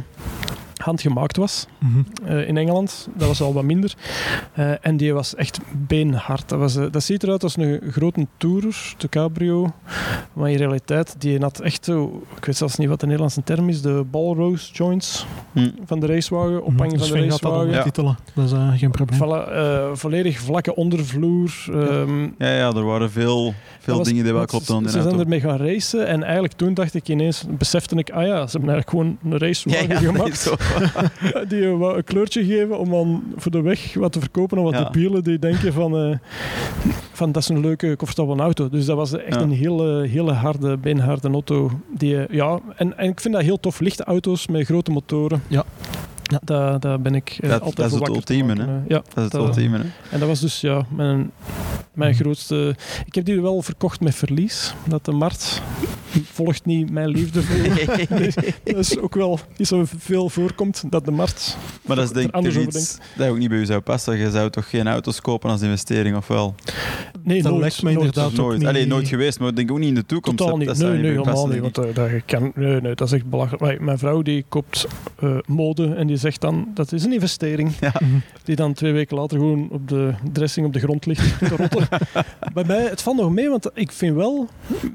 handgemaakt was Mhm. eh, in Engeland. Dat was al wat minder. Eh, en die was echt beenhard. Dat, was, eh, dat ziet eruit als een grote Tourer, de Cabrio. Maar in realiteit, die had echt zo... Ik weet zelfs niet wat de Nederlandse term is. De ballrose joints Hm. van de racewagen. Ophangen Dus van de gaat dat racewagen. ondertitelen. Dat is geen probleem. Voilà, eh, volledig vlakke ondervloer. ehm, Ja, ja, er waren veel, veel was- dingen die wel klopten Ze die zijn ermee gaan racen en eigenlijk toen dacht ik ineens, besefte ik, ah ja, ze hebben eigenlijk gewoon een racewagen ja, ja, gemaakt. die een, wat- een kleurtje geven om dan voor de weg wat te verkopen aan wat Ja. debielen die denken van, eh, van dat is een leuke comfortabele auto. Dus dat was echt Ja. een hele, hele harde, beenharde auto. Die, eh, ja, en, en ik vind dat heel tof. Lichte auto's met grote motoren. Ja. Ja. Daar, daar ben ik eh, Dat- altijd dat is het ultieme, hè? eh. Ja, Dat is het Dat- ultieme, hè. en dat was dus ja, mijn, mijn grootste... Ik heb die wel verkocht met verlies. Dat de markt volgt niet mijn liefde voor. dat is ook wel iets wat veel voorkomt, dat de markt... Maar dat is denk ik anders over iets dat ook niet bij u zou passen. Je zou toch geen auto's kopen als investering, of wel? Nee, Dat nooit, lijkt me nooit. inderdaad ook nooit. niet- Allee, nooit geweest, maar ik denk ook niet in de toekomst. Totaal niet. Dat Nee, helemaal passen, niet. Want, dat, kan, nee, nee, dat is echt belachelijk. Mijn vrouw die koopt eh, mode en die zegt dan dat is een investering. Ja. Mhm. Die dan twee weken later gewoon op de dressing op de grond ligt te rotten. bij mij, het valt nog mee, want ik vind wel,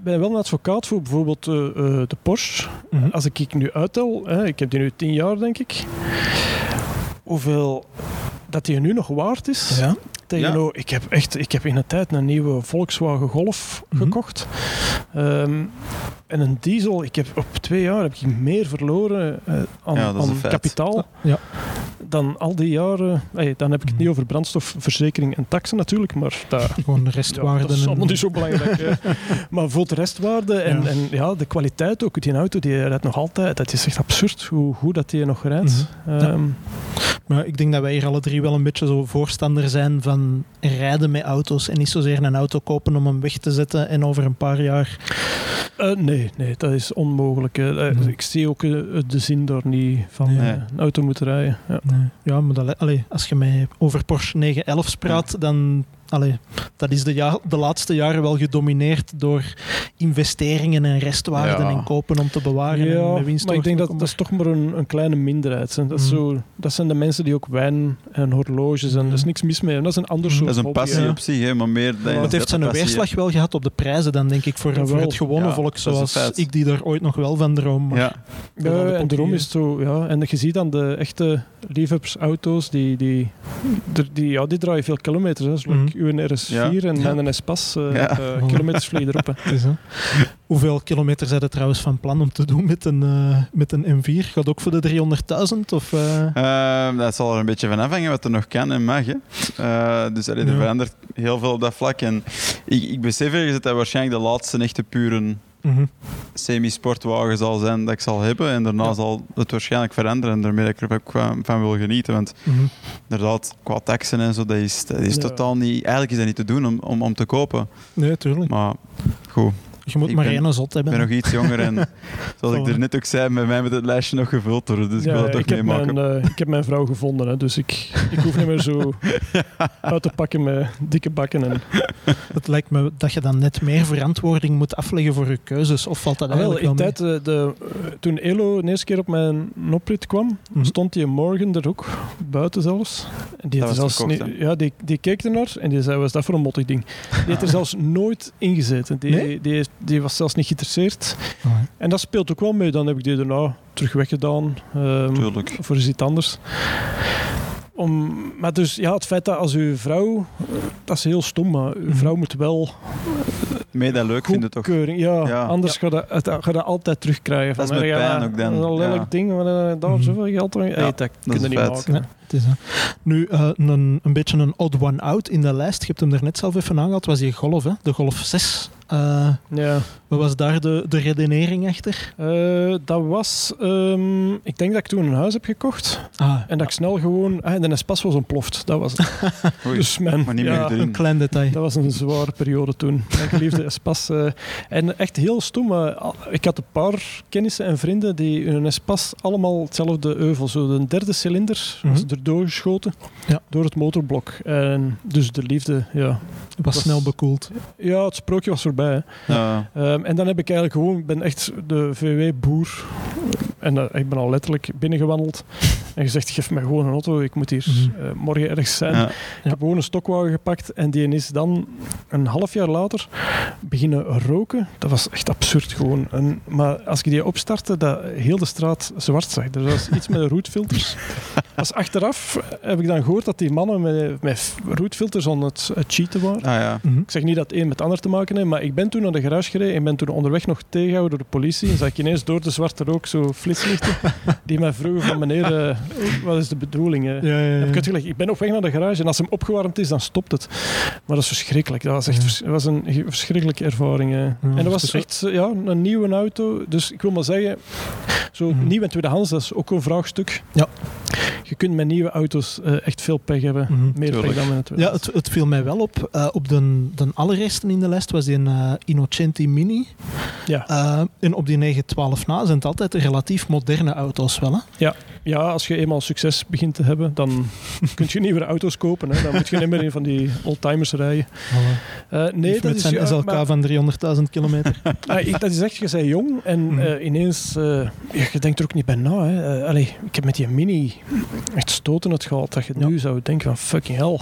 ben wel een advocaat voor bijvoorbeeld eh, eh, de Porsche. Mhm. Als ik ik nu uittel, hè, ik heb die nu tien jaar denk ik, hoeveel dat die nu nog waard is. Ja. Tegenover, ik, heb echt, ik heb in een tijd een nieuwe Volkswagen Golf Mhm. gekocht. Ehm, en een diesel, ik heb op twee jaar heb ik meer verloren eh, aan, Ja, aan kapitaal Ja. dan al die jaren. Hey, dan heb ik het Mhm. niet over brandstofverzekering en taxen natuurlijk, maar dat, Gewoon de ja, restwaarden. dat is en- allemaal niet zo belangrijk. maar voor de restwaarde en en ja, de kwaliteit ook. Die auto die rijdt nog altijd. Dat is echt absurd hoe goed dat die nog rijdt. Ja. Ehm, Maar ik denk dat wij hier alle drie wel een beetje zo voorstander zijn van rijden met auto's en niet zozeer een auto kopen om hem weg te zetten en over een paar jaar... Eh, nee, nee, dat is onmogelijk. hè. Eh, Nee. Ik zie ook eh, de zin daar niet van Nee. eh, een auto moeten rijden. Ja. Ja, maar dat, allee, als je mij over Porsche 911 praat, dan... Allee, dat is de, ja, de laatste jaren wel gedomineerd door investeringen en restwaarden Ja. en kopen om te bewaren en Ja, winst maar ik denk dat dat is toch maar een, een kleine minderheid. hè. Dat, is Mhm. zo, dat zijn de mensen die ook wijn en horloges en Mhm. er is niks mis mee. En dat is een ander Mhm. soort Dat is een passie op zich, hè, maar meer... dan- Maar het heeft zijn passie, weerslag wel gehad op de prijzen dan, denk ik, voor, Jawel. voor het gewone Ja, volk, zoals ik die daar ooit nog wel van droom. Maar Ja, Ja, Ja, de en daarom is het zo, ja. En je ziet dan de echte liefhebbersauto's, die, die, die, die, ja, die draaien veel kilometers. Hè. Zoals. Uw RS4 Ja. en eh Ja. eh, kilometers vliegen erop. is, hè. Hoeveel kilometer zijn er trouwens van plan om te doen met een, eh, met een M4? Gaat ook voor de 300.000? Of, eh? Ehm, dat zal er een beetje van afhangen wat er nog kan en mag. Hè. Eh, dus allee, er Ja. verandert heel veel op dat vlak. En ik, ik besef ergens dat dat waarschijnlijk de laatste echte mhm. semi-sportwagen zal zijn dat ik zal hebben. En daarna Ja. zal het waarschijnlijk veranderen. En daarmee dat ik er ook van, van wil genieten. Want Mhm. inderdaad, qua taxen en zo, dat is, dat is Ja. totaal niet... Eigenlijk is dat niet te doen om, om, om te kopen. Nee, tuurlijk. Maar goed. Je moet Ik maar ben- één zot Ik hebben. ben nog iets jonger en zoals ik er net ook zei, bij mij moet het lijstje nog gevuld worden. Dus ik wil het toch ik, heb meemaken. mijn, eh, ik heb mijn vrouw gevonden, hè, dus ik, ik hoef niet meer zo uit te pakken met dikke bakken. En, Het lijkt me dat je dan net meer verantwoording moet afleggen voor je keuzes. Of valt dat Ah, wel, eigenlijk in wel tijd, eh, de, eh, toen Elo de eerste keer op mijn oprit kwam, Mhm. stond die morgen er ook, buiten zelfs. En die, Dat er was zelfs verkocht, niet- ja, die, die keek ernaar en die zei, wat is dat voor een mottig ding? Die heeft er zelfs nooit ingezeten. Die, Nee? die, die was zelfs niet geïnteresseerd. En dat speelt ook wel mee. Dan heb ik die daarna terug weggedaan. ehm, Tuurlijk. voor iets anders. Om, maar dus ja, het feit dat als uw vrouw, dat is heel stom, maar uw Mhm. vrouw moet wel Mee dat leuk vinden toch? goedkeuring. Ja, Ja. anders ga je dat, ga dat altijd terugkrijgen. Dat is met ja, pijn ja, ook dan, Dat is een lelijk ja. ding, maar eh, daar Mhm. zoveel geld aan. Hey, dat kun is je niet vet. maken. Nee, het is, dat. Nu, eh, een, een beetje een odd one out in de lijst. Je hebt hem er net zelf even aangehaald. was die Golf, hè? de Golf 6. Eh, Ja. Wat was daar de, de redenering achter? Eh, dat was, ehm, ik denk dat ik toen een huis heb gekocht Ah, en dat ik snel gewoon, ah, en de Espas was ontploft. Dat was het. Oei, Dus mijn, maar niet meer ja, een klein detail. Dat was een zware periode toen. Mijn geliefde Espas. eh, en echt heel stom. al- ik had een paar kennissen en vrienden die in hun Espas allemaal hetzelfde euvel. Zo de derde cilinder was Mhm. erdoor geschoten Ja. door het motorblok. En dus de liefde, ja. was was- snel bekoeld. Ja, het sprookje was voorbij. Hè. Ja. Ehm, en dan heb ik eigenlijk gewoon, ik ben echt de VW-boer. En eh, ik ben al letterlijk binnengewandeld en gezegd, geef mij gewoon een auto, ik moet hier Mhm. eh, morgen ergens zijn. Ja. Ik heb gewoon een stokwagen gepakt en die is dan een half jaar later beginnen roken. Dat was echt absurd gewoon. En, maar als ik die opstartte, dat heel de straat zwart zag. Er was iets met roetfilters. Pas achteraf heb ik dan gehoord dat die mannen met, met roetfilters aan het, het cheaten waren. Ah ja. Mhm. Ik zeg niet dat het een met het ander te maken heeft, maar ik ben toen naar de garage gereden en ben toen onderweg nog tegengehouden door de politie. En zag ik ineens door de zwarte rook zo flitslichten die mij vroegen van meneer, eh, wat is de bedoeling? Ja, ja, ja. Heb ik uitgelegd, ik ben op weg naar de garage en als hem opgewarmd is, dan stopt het. Maar dat is verschrikkelijk. Dat was echt vers- dat was een verschrikkelijke ervaring. en dat was echt ja, een nieuwe auto. Dus ik wil maar zeggen, zo Mhm. nieuw en tweedehands, dat is ook een vraagstuk. Ja. Je kunt met nieuwe auto's eh, echt veel pech hebben. Mhm. Meer pech Tuurlijk. dan met Ja, het, het viel mij wel op. Eh, op de, de allereerste in de lijst was die een Innocenti Mini. Ja. Eh, en op die 912 na zijn het altijd relatief moderne auto's wel. Hè? Ja, als je eenmaal succes begint te hebben, dan kun je nieuwe auto's kopen. Hè. Dan moet je niet meer in van die oldtimers rijden. Eh, nee, Lief dat met zijn ja, SLK maar- van 300.000 kilometer. Ah, ik- dat is echt, je bent jong en Mhm. eh, ineens, ja, je denkt er ook niet bij na. Hè. Allee, ik heb met die Mini echt stoten het gehad dat je Ja. nu zou denken van fucking hell.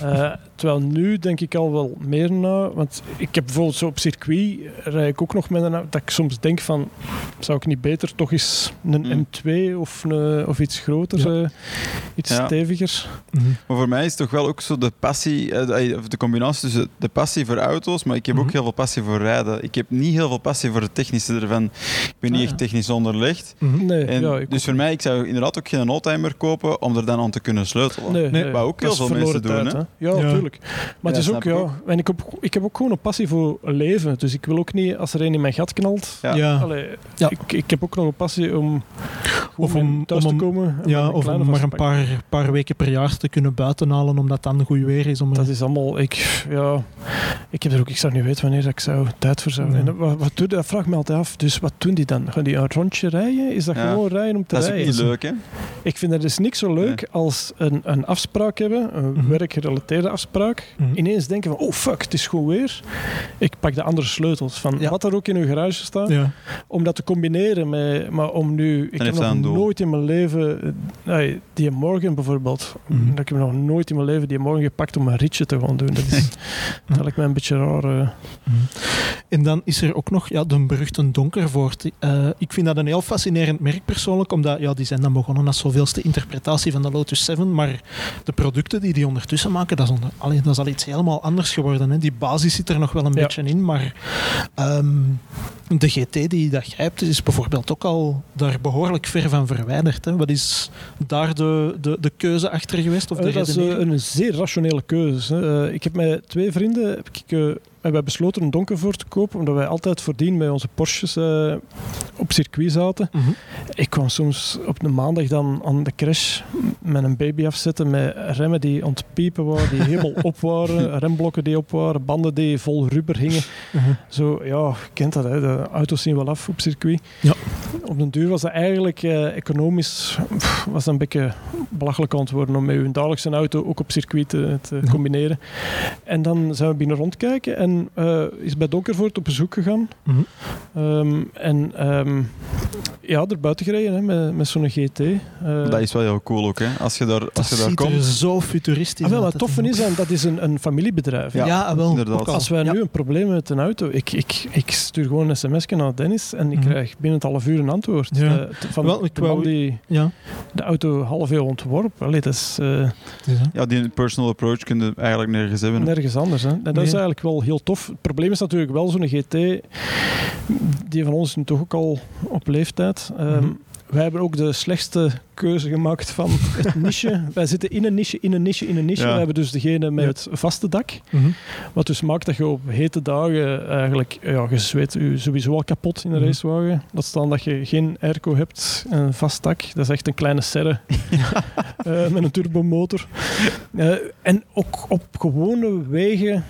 Terwijl nu denk ik al wel meer na, want ik heb bijvoorbeeld zo op circuit rijd ik ook nog met een auto dat ik soms denk van, zou ik niet beter toch eens een Mm. M2 of, een, of iets groter, Ja. eh, iets Ja. steviger. Mhm. Maar voor mij is het toch wel ook zo de passie, eh, de, of de combinatie tussen de passie voor auto's, maar ik heb ook Mhm. heel veel passie voor rijden. Ik heb niet heel veel passie voor het technische ervan. Ik ben niet Ah, echt technisch onderlegd. Mhm. Nee, En ja, ik dus voor mij, ik zou inderdaad ook geen oldtimer kopen om er dan aan te kunnen sleutelen. Nee, Nee, wat ook heel veel mensen verloren doen, tijd, hè? Ja, Ja. natuurlijk. Maar Ja, het is ook, ik ja... ook. En ik heb, ik heb ook gewoon een passie voor leven. Dus ik wil ook niet, als er een in mijn gat knalt... Ja. Ja. Allee, Ja. ik, ik heb ook nog een passie om Of om- thuis om te komen. en Ja, of om maar een paar, paar weken per jaar te kunnen buitenhalen, omdat dan goed weer is. Om er- Dat is allemaal... Ik, ja, ik heb er ook... Ik zou niet weten wanneer ik zou tijd voor zou Nee. En dat- wat, wat doe, dat vraag ik me altijd af. Dus wat doen die dan? Gaan die een rondje rijden? Is dat Ja. gewoon rijden om te Dat is ook rijden? niet leuk, hè? Ik vind dat dus niks zo leuk als een, een afspraak hebben, een Mhm. werkgerelateerde afspraak. Mhm. Ineens denken van, oh fuck, het is goed weer. Ik pak de andere sleutels van Ja. wat er ook in uw garage staat. Ja. Om dat te combineren met, maar om nu, ik heb nog nooit in mijn leven, eh, nee, die morgen bijvoorbeeld, Mhm. dat ik heb nog nooit in mijn leven die morgen gepakt om een ritje te gaan doen. Dat is, dat lijkt mij een beetje raar. eh. En dan is er ook nog ja, de beruchte Donkervoort. Eh, ik vind dat een heel fascinerend merk persoonlijk, omdat ja, die zijn dan begonnen als zoveelste interpretatie van de Lotus 7, maar de producten die die ondertussen maken, dat is, onder, allee, dat is al iets helemaal anders geworden. Hè. Die basis zit er nog wel een Ja. beetje in, maar ehm, de GT die dat grijpt, is bijvoorbeeld ook al daar behoorlijk ver van verwijderd. Hè. Wat is daar de, de, de keuze achter geweest? Of de Eh, dat is eh, een zeer rationele keuze. ik heb met twee vrienden heb ik, hebben besloten een donker voor te kopen, omdat wij altijd voordien met onze Porsches eh, op circuit zaten. Mhm. Ik kwam soms op een maandag dan aan de crash met een baby afzetten met remmen die ontpiepen waren, die helemaal op waren, remblokken die op waren, banden die vol rubber hingen. Mhm. Zo, ja, je kent dat, hè. de auto's zien wel af op circuit. Ja. Op den duur was dat eigenlijk eh, economisch pff, was dat een beetje belachelijk aan het worden om met uw dagelijkse auto ook op circuit te, combineren. En dan zijn we binnen rondkijken en eh, is bij Donkervoort op bezoek gegaan. Mhm. Ehm, en ehm, ja, er buiten gereden hè, met, met zo'n GT. Eh, Dat is wel heel cool ook, hè. Als je daar, Dat als je daar ziet er komt... zo futuristisch ah, wel, uit. wat tof is, en dat is een, een familiebedrijf. Ja, Ja, ah, wel. inderdaad. Als wij Ja. nu een probleem hebben met een auto, ik, ik, ik stuur gewoon een sms naar Dennis en ik Mhm. krijg binnen het half uur een antwoord. Ja. Eh, t- van Wel, ik de man die Ja, de auto half eeuw ontworpen. Allee, dat is eh, het is. Ja, die personal approach kun je eigenlijk nergens hebben. nergens anders. Hè. En dat Nee. is eigenlijk wel heel tof. Het probleem is natuurlijk wel zo'n GT, die van ons is nu toch ook al op leeftijd. Ehm, Mhm. Wij hebben ook de slechtste keuze gemaakt van het niche. Wij zitten in een niche, in een niche, in een niche. Ja. We hebben dus degene met Ja. het vaste dak. Mhm. Wat dus maakt dat je op hete dagen eigenlijk, ja, je zweet je sowieso al kapot in een Mhm. racewagen. Dat staan dat je geen airco hebt en een vast dak. Dat is echt een kleine serre eh, met een turbomotor. Eh, en ook op gewone wegen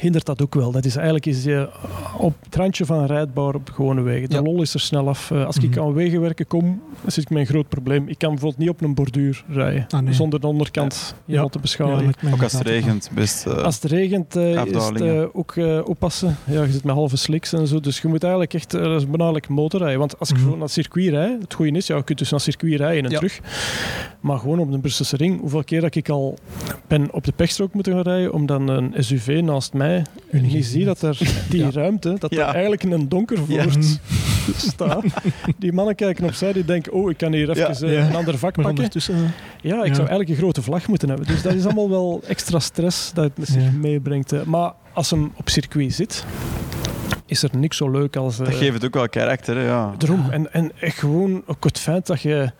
hindert dat ook wel. Dat is eigenlijk is je op het randje van rijdbaar op gewone wegen. De Ja. lol is er snel af. Eh, als ik Mhm. aan wegenwerken kom, dan zit ik met een groot probleem. Ik kan bijvoorbeeld niet op een borduur rijden. Ah, nee. Zonder de onderkant te Ja, beschadigen. lijkt mij Ook als het regent, best... eh, Als het regent, eh, is het eh, ook eh, oppassen. Ja, je zit met halve slicks en zo. Dus je moet eigenlijk echt uh, dat is benadelijk motorrijden. Want als ik Mhm. gewoon naar het circuit rijd, het goede is, ja, je kunt dus naar het circuit rijden en Ja. terug. Maar gewoon op de Brusselse ring, hoeveel keer dat ik al ben op de pechstrook moeten gaan rijden, om dan een SUV naast mij, en je ziet dat er die Ja. ruimte, dat Ja. er eigenlijk in een donker Ja. voort staat. Die mannen kijken opzij, die denken, oh, ik kan hier even Ja. eh, een ander vak Maar pakken. ondertussen... eh, Ja, ik Ja. zou eigenlijk een grote vlag moeten hebben. Dus dat is allemaal wel extra stress dat het met zich Ja. meebrengt. Maar als hem op circuit zit, is er niks zo leuk als... dat eh, geeft het ook wel karakter, hè, ja. Daarom. En, en echt gewoon ook het feit dat je...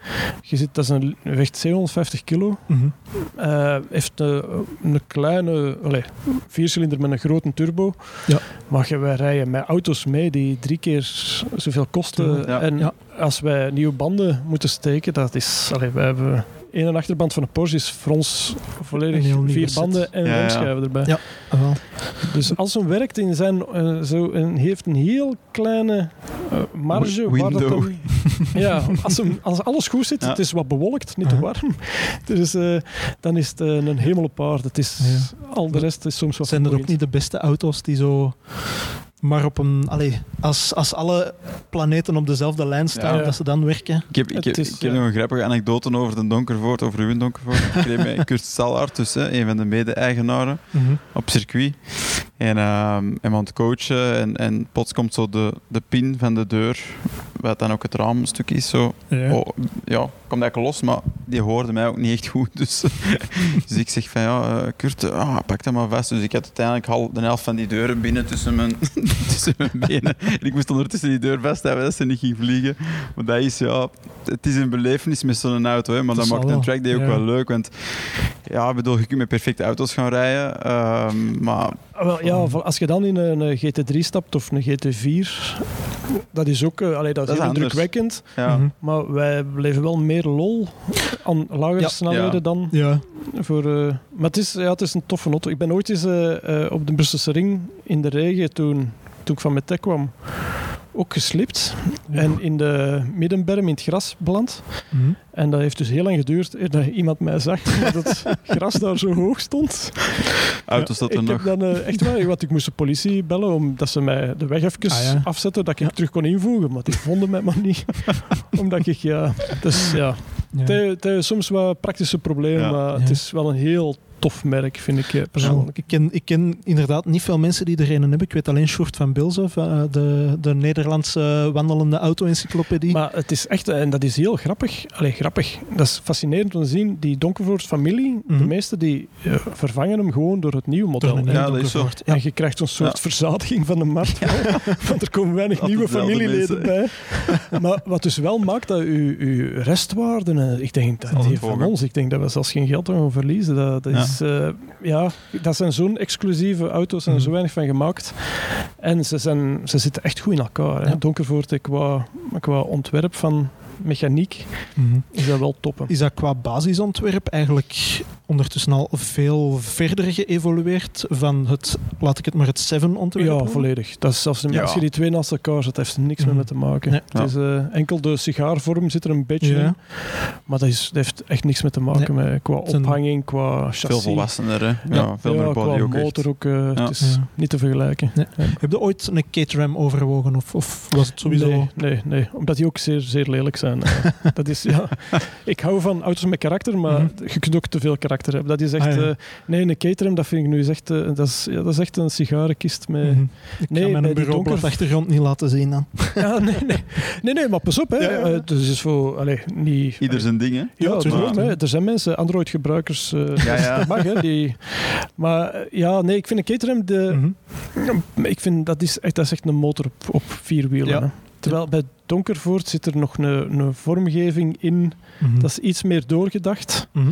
je zit, dat is een, weegt 750 kilo. mhm. eh, heeft een, een kleine... Allez, viercilinder met een grote turbo. Ja. Maar je, wij rijden met auto's mee die drie keer zoveel kosten. Ja. En Ja. als wij nieuwe banden moeten steken, dat is... Allez, wij hebben... Eén achterband van een Porsche is voor ons Een volledig heel vier set. banden en Ja, ja. remschijven erbij. Ja. Wel. Dus als hem werkt in zijn, eh, zo een, heeft een heel kleine eh, marge. Waar dat hem, ja, als, hem, als alles goed zit, Ja. het is wat bewolkt, niet te warm. Dus eh, dan is het een hemel op aarde. Het is, Al de rest is soms wat Zijn er ook niet de beste auto's die zo... Maar op een... Allee, als, als alle planeten op dezelfde lijn staan, Ja. dat ze dan werken. Ik heb, ik Het heb, is, ik heb ja. nog een grappige anekdote over de Donkervoort, over uw Donkervoort. Ik reed met Kurt Stalhart, dus, hè, een van de mede-eigenaren, Mhm. op circuit. En ehm hem aan het coachen en, en plots komt zo de, de pin van de deur, wat dan ook het raamstuk is, zo. Ja. Oh, ja, komt eigenlijk los, maar die hoorde mij ook niet echt goed. Dus, dus ik zeg van ja, eh, Kurt, ah, pak dat maar vast. Dus ik had uiteindelijk al de helft van die deuren binnen tussen mijn, tussen mijn benen. En ik moest ondertussen die deur vasthouden dat ze niet ging vliegen. Maar dat is ja, het is een belevenis met zo'n auto, hè, maar Dat dat, maakt een trackday ook Ja. wel leuk. Want ja, ik bedoel, je kunt met perfecte auto's gaan rijden, ehm, maar wel, ja, als je dan in een, eh, GT3 stapt of een GT4, dat is ook eh, allee, dat is Dat is heel indrukwekkend. ja. Mhm. Maar wij beleven wel meer lol aan lagere Ja. snelheden Ja. dan Ja. Voor, eh, maar het is, ja, het is een toffe auto. Ik ben ooit eens op de Brusselse ring in de regen, toen, toen ik van Metek kwam, ook geslipt. En in de middenberm in het gras beland. Mhm. En dat heeft dus heel lang geduurd eer dat iemand mij zag, omdat het gras daar zo hoog stond. auto's dat ik er nog... heb dan eh, echt wel, want ik moest de politie bellen, omdat ze mij de weg even Ah, ja. afzetten, dat ik Ja. terug kon invoegen. Maar die vonden mij maar niet. omdat ik, ja... Dus ja, het soms wat praktische problemen, Ja. maar Ja. het is wel een heel tof merk, vind ik eh, Ja, persoonlijk. ik, ken, ik ken inderdaad niet veel mensen die er een hebben. Ik weet alleen Sjoerd van Bilze, van, eh, de, de Nederlandse wandelende auto-encyclopedie. Maar het is echt, en dat is heel grappig. Allee, grappig. Dat is fascinerend om te zien. Die Donkervoort familie, de Mhm. meesten die eh, vervangen hem gewoon door het nieuwe model. Een Ja, dat is zo. En je krijgt een soort Ja. verzadiging van de markt. Want er komen weinig nieuwe familieleden bij. Maar wat dus wel maakt dat uw, uw restwaarden, eh, ik denk dat die van ons, ik denk dat we zelfs geen geld gaan verliezen. Dat, dat is, is, eh, ja, dat zijn zo'n exclusieve auto's en er zo Mhm. weinig van gemaakt. En ze, zijn, ze zitten echt goed in elkaar. Donkervoort, eh, qua, qua ontwerp van mechaniek, Mhm. is dat wel toppen. Is dat qua basisontwerp eigenlijk ondertussen al veel verder geëvolueerd van het, laat ik het maar het 7 ontwerp Ja, noemen? volledig. Dat is zelfs, Ja. Als je die twee naast elkaar zet, heeft er niks meer Mhm. mee te maken. Nee. Het is, eh, enkel de sigaarvorm zit er een beetje Ja. in. Maar dat, is, dat heeft echt niks mee te maken met qua ophanging, qua chassis. Veel volwassener, hè? Ja, Ja. veel ja, meer body qua ook motor ook. Ja. Het is Ja. niet te vergelijken. Nee. Heb je ooit een Caterham overwogen of, of was het sowieso... Nee, nee, nee, omdat die ook zeer, zeer lelijk zijn. Eh, dat is, ja, ik hou van auto's met karakter, maar Mhm. je kunt ook te veel karakter hebben. Dat is echt... Ah, ja. eh, nee, een Caterham, dat vind ik nu eens echt... eh, dat, is, ja, dat is echt een sigarenkist met... Mhm. Ik Nee, ga bij mijn die bureaublad-achtergrond niet laten zien dan. Ja, nee, nee. nee, nee, maar pas op. Hè. Ja, ja. Het is dus voor... Allee, niet... Ieder zijn ding, hè? Ja, Ja, tuurlijk. hè. er zijn mensen, Android-gebruikers, eh, Ja, ja. dat mag, hè, die... Maar ja, nee, ik vind een Caterham, de, Mhm. ik vind dat is echt, dat is echt een motor op, op vier wielen. Ja. Terwijl bij Donkervoort zit er nog een, een vormgeving in, Mhm. dat is iets meer doorgedacht. Mhm.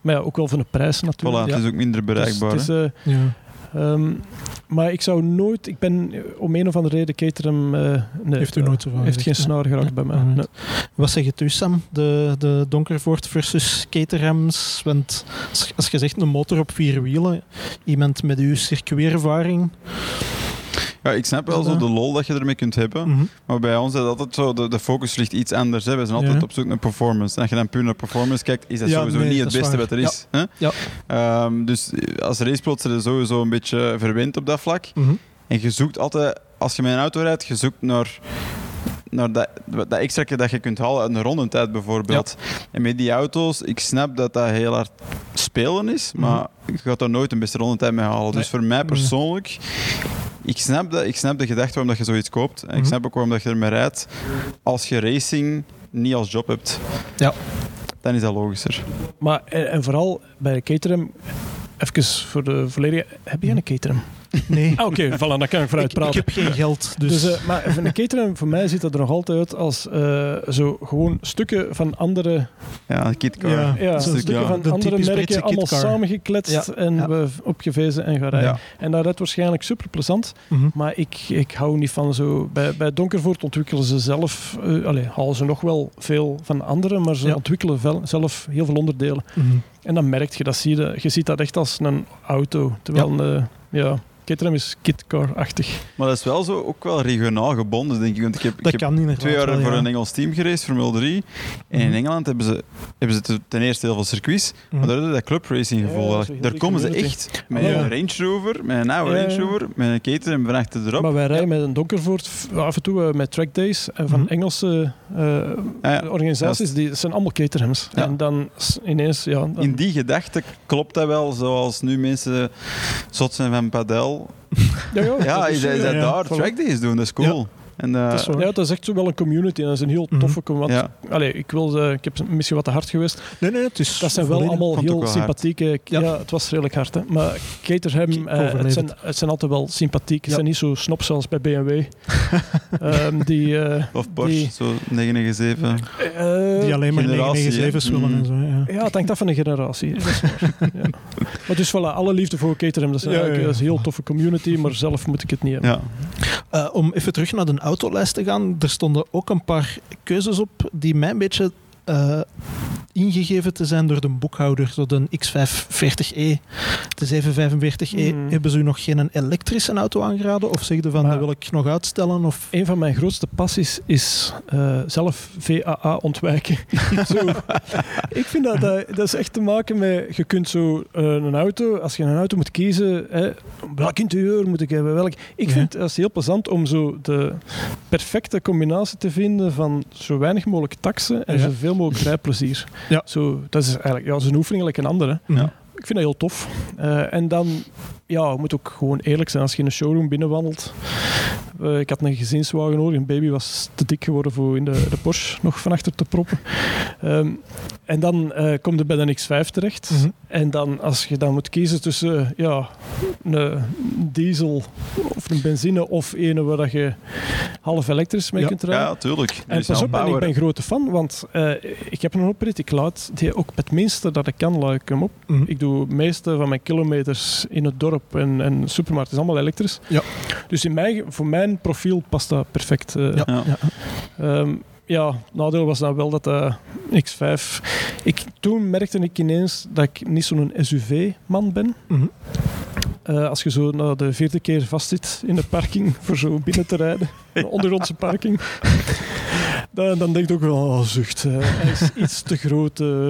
Maar ja, ook wel van de prijs Voilà, natuurlijk. het is ook minder Dus bereikbaar. het is, hè. eh, Ja. ehm, maar ik zou nooit, ik ben eh, om een of andere reden Caterham... eh, nee, Heeft u nooit zo van Heeft geen snaar geraakt bij mij. Nee. Wat zeg je u, Sam? De, de Donkervoort versus Caterhams? Want als, als je zegt een motor op vier wielen, iemand met uw circuitervaring... Ja, ik snap wel zo de lol dat je ermee kunt hebben. Mhm. Maar bij ons is dat altijd zo, de, de focus ligt iets anders. Hè. We zijn altijd Ja. op zoek naar performance. En als je dan puur naar performance kijkt, is dat Ja, sowieso nee, niet het beste wat er is. Hè? Ja. Ehm, dus als raceplots zijn sowieso een beetje verwend op dat vlak. Mhm. En je zoekt altijd, als je met een auto rijdt, je zoekt naar, naar dat, dat extra dat je kunt halen uit een rondetijd bijvoorbeeld. En met die auto's, ik snap dat dat heel hard spelen is, maar je gaat daar nooit een beste rondetijd mee halen. Dus voor mij persoonlijk, ik snap, dat, ik snap de gedachte waarom dat je zoiets koopt. En ik Mhm. snap ook waarom dat je ermee rijdt. Als je racing niet als job hebt, Ja. dan is dat logischer. Maar en, en vooral bij Caterham, even voor de volledige, heb je een Caterham? Nee, Ah, Oké, voilà, dan kan ik vooruit ik, ik praten. heb geen geld, dus... Dus, eh, maar van een Caterham, voor mij ziet dat er nog altijd uit als eh, zo gewoon stukken van andere, Ja, een kitcar. Ja. ja, stuk, stukken ja. van De andere merken allemaal samengekletst Ja. en we opgevezen en gaan rijden. Ja. En dat rijdt waarschijnlijk super plezant, Mhm. maar ik, ik hou niet van zo... Bij, bij Donkervoort ontwikkelen ze zelf, eh allee, halen ze nog wel veel van anderen, maar ze Ja. ontwikkelen vel- zelf heel veel onderdelen. Mhm. En dan merk je dat, zie je, je ziet dat echt als een auto. Terwijl een, eh, ja, Caterham is kitcar-achtig. Maar dat is wel zo, ook wel regionaal gebonden, denk ik. Want ik heb, Dat ik heb twee jaar wel, voor ja. een Engels team gereisd, Formule 3. En in Mhm. Engeland hebben ze, hebben ze te- ten eerste heel veel circuits, Mhm. maar daar hebben ze dat clubracing Ja, gevoel. een daar komen ze echt met Ja. een Range Rover, met een oude Ja, ja. Range Rover, met een Caterham van achter erop. Maar wij rijden met een Donkervoort af en toe eh, met trackdays en van Mhm. Engelse eh, Ah ja, organisaties. Die dat zijn allemaal Caterhams. Ja. En dan ineens, ja... Dan, In die gedachte klopt dat wel, zoals nu mensen zot zijn van padel. ja, ja, Ja, is dat ja, daar trackdays doen, dat is cool. En, eh, Dat is. Ja, dat is echt zo wel een community. En dat is een heel Mhm. toffe community. ja. Allee, ik, wil, eh, ik heb misschien wat te hard geweest. Nee, nee, het is Dat zijn wel allemaal heel wel sympathieke... Ja. Ja. het was redelijk hard. Hè. Maar Caterham, Ik eh, het, zijn, het. zijn altijd wel sympathiek. Het zijn niet zo snop zoals bij BMW. Ehm, die, eh, Of Porsche, Die- zo 997. eh, Die alleen maar Generatie, 997's hè? willen en zo. Ja. Ja, het hangt af van de generatie. Dat is waar. ja. Maar dus voilà, alle liefde voor Caterham. Dat is, Ja, eigenlijk- ja, ja. dat is een heel toffe community, maar zelf moet ik het niet hebben. Ja. Eh, om even terug naar de autolijst te gaan, er stonden ook een paar keuzes op die mij een beetje eh, ingegeven te zijn door de boekhouder. Zo de X540e, de 745e. Hmm. Hebben ze u nog geen elektrische auto aangeraden? Of zeg je van, Maar- dat wil ik nog uitstellen? Of... Een van mijn grootste passies is eh, zelf VAA ontwijken. zo, ik vind dat, dat, dat is echt te maken met... Je kunt zo eh, een auto, als je een auto moet kiezen, hè, welk interieur moet ik hebben, welk... Ik Ja. vind het heel plezant om zo de perfecte combinatie te vinden van zo weinig mogelijk taxen en Ja. zoveel mogelijk rijplezier. Ja. Zo, dat is eigenlijk ja, dat is een oefening gelijk een andere. Ja. Ik vind dat heel tof. Eh, en dan, ja, je moet ook gewoon eerlijk zijn als je in een showroom binnenwandelt. Eh, ik had een gezinswagen nodig. Een baby was te dik geworden voor in de, de Porsche nog van achter te proppen. Ehm, En dan eh kom je bij de X5 terecht. Mhm. En dan, als je dan moet kiezen tussen eh, ja, een diesel of een benzine of een waar dat je half elektrisch mee Ja. kunt rijden. Ja, tuurlijk. En pas wel op, en ik ben grote fan, want eh, ik heb een oprit, ik laat die ook het minste dat ik kan, laat ik hem op. Mhm. Ik doe het meeste van mijn kilometers in het dorp en, en supermarkt is allemaal elektrisch. Ja. Dus in mijn, voor mijn profiel past dat perfect. eh. Ja. Ja. Ehm, ja, nadeel was dan wel dat de X5... Ik, toen merkte ik ineens dat ik niet zo'n SUV-man ben. Mhm. Eh, als je zo de vierde keer vastzit in de parking voor zo binnen te rijden, een ondergrondse parking, dan, dan denk ik ook wel, oh, zucht, eh, hij is iets te groot eh,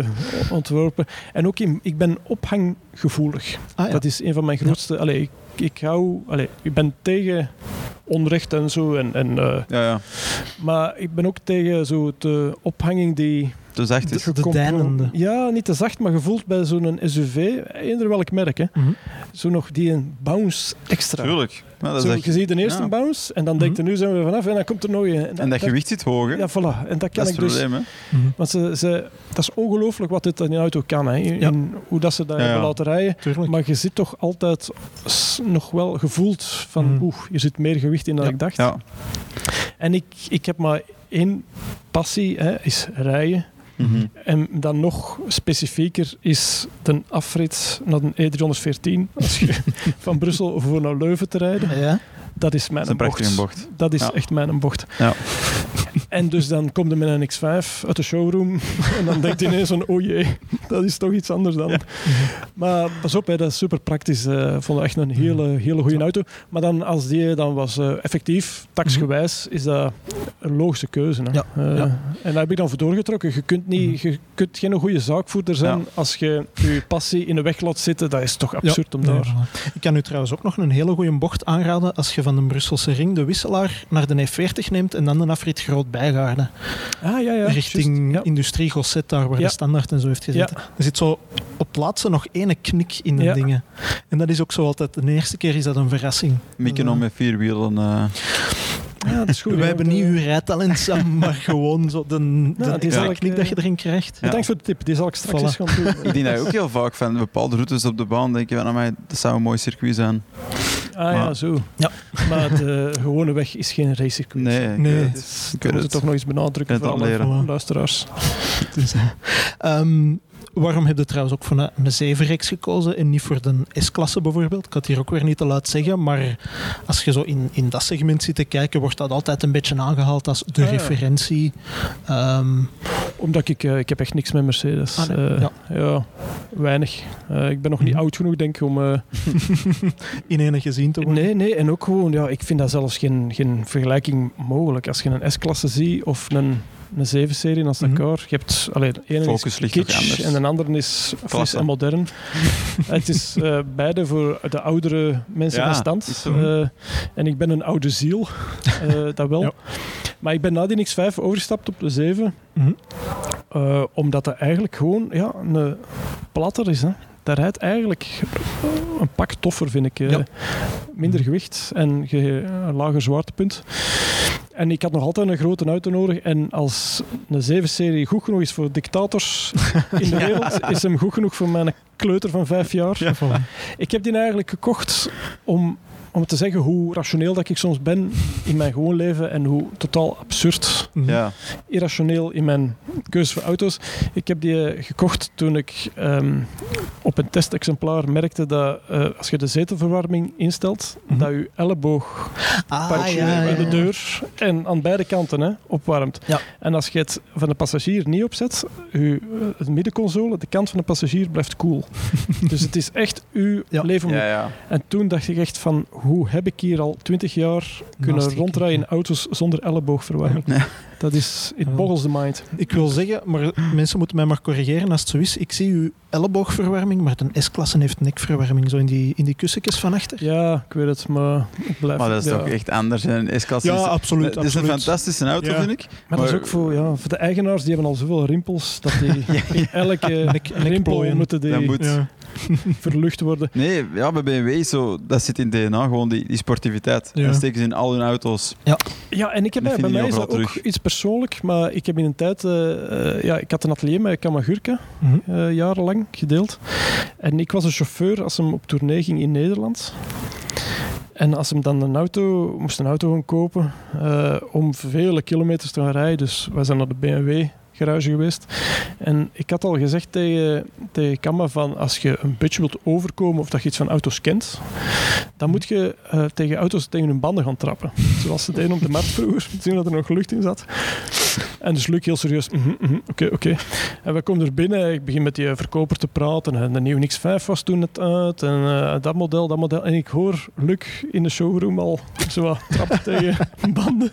ontworpen. En ook, in, ik ben ophanggevoelig. Ah, ja. Dat is een van mijn grootste... Allee, ik, ik hou... Allee, ik ben tegen onrecht en zo. En, en, eh, Ja, ja. maar ik ben ook tegen zo de ophanging die... Dus echt is. De deinende. Ja, niet te zacht, maar gevoeld bij zo'n SUV. Eender welk merk, hè. Mhm. Zo nog die een bounce extra. Tuurlijk. Ja, dat Zo, echt... je ziet de eerste ja. bounce en dan denkt je, nu zijn we er vanaf en dan komt er nog een. En dat gewicht zit hoog, hè? Ja, voilà. En dat kan dat is ik dus... probleem, hè? Mhm. Want ze, ze, dat is ongelooflijk wat dit in een auto kan. Hè. In, Ja. in hoe dat ze dat Ja, ja. hebben laten rijden. Tuurlijk. Maar je zit toch altijd nog wel gevoeld van, Mhm. oeh, je zit meer gewicht in dan Ja. ik dacht. Ja. En ik, ik heb maar één passie, hè, is rijden. Mhm. En dan nog specifieker is de afrit naar de E314. Als je van Brussel voor naar Leuven te rijden, Ja. Dat is Dat mijn is bocht. bocht. Dat is Ja. echt mijn bocht. Ja. En dus dan komt er met een X5 uit de showroom en dan denkt hij ineens van, oh jee, dat is toch iets anders dan. Maar pas op, hè, dat is super praktisch. eh, Ik vond het echt een hele, hele goede auto. Maar dan als die dan was eh, effectief, taxgewijs, is dat een logische keuze. Hè. Ja, Eh, ja. En daar heb ik dan voor doorgetrokken. Je kunt, niet, je kunt geen goede zaakvoerder zijn Ja. als je je passie in de weg laat zitten. Dat is toch absurd om daar... Ik kan u trouwens ook nog een hele goede bocht aanraden als je van de Brusselse ring de wisselaar naar de E40 neemt en dan de afrit Groot Bijgaarden. Ah, ja, ja. richting. Ja. Industrie Gosset, daar waar Ja. de standaard en zo heeft gezeten. Er zit zo op het laatste nog ene knik in de Ja. dingen. En dat is ook zo altijd, de eerste keer is dat een verrassing. Mieke Ja. nog met vier wielen. eh, Ja, dat is goed. Wij hebben niet uw rijtalent, Sam, maar gewoon zo de, de, Ja, die de zal ik, knik eh, dat je erin krijgt. Ja. Bedankt voor de tip. Die zal ik straks Voilà. eens gaan doen. ik denk dat je ook heel vaak van bepaalde routes op de baan denk je van, amai, dat zou een mooi circuit zijn. Ah ja, zo. Ja. Maar de gewone weg is geen racecircuit. Nee, ik Nee. het. Dus Ik moet toch nog eens benadrukken voor alle leren. luisteraars. Dus, eh, ehm, waarom heb je trouwens ook voor een, 7-reeks gekozen en niet voor de S-klasse bijvoorbeeld? Ik had hier ook weer niet te luid zeggen, maar als je zo in, in dat segment zit te kijken, wordt dat altijd een beetje aangehaald als de Ah, ja. referentie. Ehm, Omdat ik, eh, ik heb echt niks met Mercedes. Ah, nee. Eh, Ja. ja. weinig. Eh, ik ben nog niet Mhm. oud genoeg, denk ik, om... in ene gezien te worden. nee, nee. En ook gewoon, ja, ik vind dat zelfs geen, geen vergelijking mogelijk. Als je een S-klasse ziet of een, een 7-serie naast elkaar. Je hebt, allee, de ene Focus is kitsch anders. en de andere is fris en modern. het is eh, beide voor de oudere mensen Ja, van stand. Eh, en ik ben een oude ziel, eh, dat wel. Ja. Maar ik ben na die X5 overgestapt op de 7. Mhm. omdat dat eigenlijk gewoon ja, een platter is. Hè. Dat rijdt eigenlijk een pak toffer, vind ik. eh. Ja. Minder gewicht en ge- een lager zwaartepunt. En ik had nog altijd een grote auto nodig. En als een 7-serie goed genoeg is voor dictators in de wereld, is hem goed genoeg voor mijn kleuter van vijf jaar. Ja. Ik heb die eigenlijk gekocht om, om te zeggen hoe rationeel dat ik soms ben in mijn gewoon leven en hoe totaal absurd, Mhm. Ja, irrationeel in mijn keuze voor auto's. Ik heb die eh, gekocht toen ik ehm, op een testexemplaar merkte dat eh, als je de zetelverwarming instelt, Mhm. dat je elleboog Ah, ja, bij de deur en aan beide kanten hè, opwarmt. Ja. En als je het van de passagier niet opzet, je, eh, het middenconsole, de kant van de passagier blijft koel. dus het is echt uw Ja. leven. ja, ja. En toen dacht ik echt van, hoe heb ik hier al twintig jaar kunnen Naast rondrijden in auto's zonder elleboogverwarming? Ja. Dat is, it Ja. boggles the mind. Ik wil zeggen, maar mensen moeten mij maar corrigeren als het zo is. Ik zie uw elleboogverwarming, maar de S-klasse heeft nekverwarming, zo in die, in die kussentjes van achter. Ja, ik weet het, maar ik blijf... Maar dat is ja. toch echt anders. in Een S-klasse is- absoluut. Het is een fantastische auto, Ja. vind ik. Maar dat is ook voor, ja, voor de eigenaars, die hebben al zoveel rimpels, dat die in elke Nek- rimpel moeten die... Dat moet. Ja. verlucht worden. Nee, ja, bij BMW zo, dat zit in DNA gewoon die, die sportiviteit. Ja. Dat steken ze in al hun auto's. Ja, en ik heb bij, mij is dat ook terug. iets persoonlijk, maar ik heb in een tijd, eh, eh, ja, ik had een atelier met Kamagurka, Mhm. eh, jarenlang gedeeld. En ik was een chauffeur als hem op tournee ging in Nederland. En als hem dan een auto, moest een auto gaan kopen eh, om vele kilometers te gaan rijden. Dus wij zijn naar de BMW garage geweest. En ik had al gezegd tegen, tegen van als je een beetje wilt overkomen of dat je iets van auto's kent, dan moet je eh, tegen auto's tegen hun banden gaan trappen. Zoals ze deden op de markt vroeger, zien dat er nog lucht in zat. En dus Luc heel serieus, mhm, mhm, oké, oké. En we komen er binnen, ik begin met die verkoper te praten en de nieuwe X5 was toen net uit en eh, dat model, dat model. En ik hoor Luc in de showroom al zo trappen tegen banden.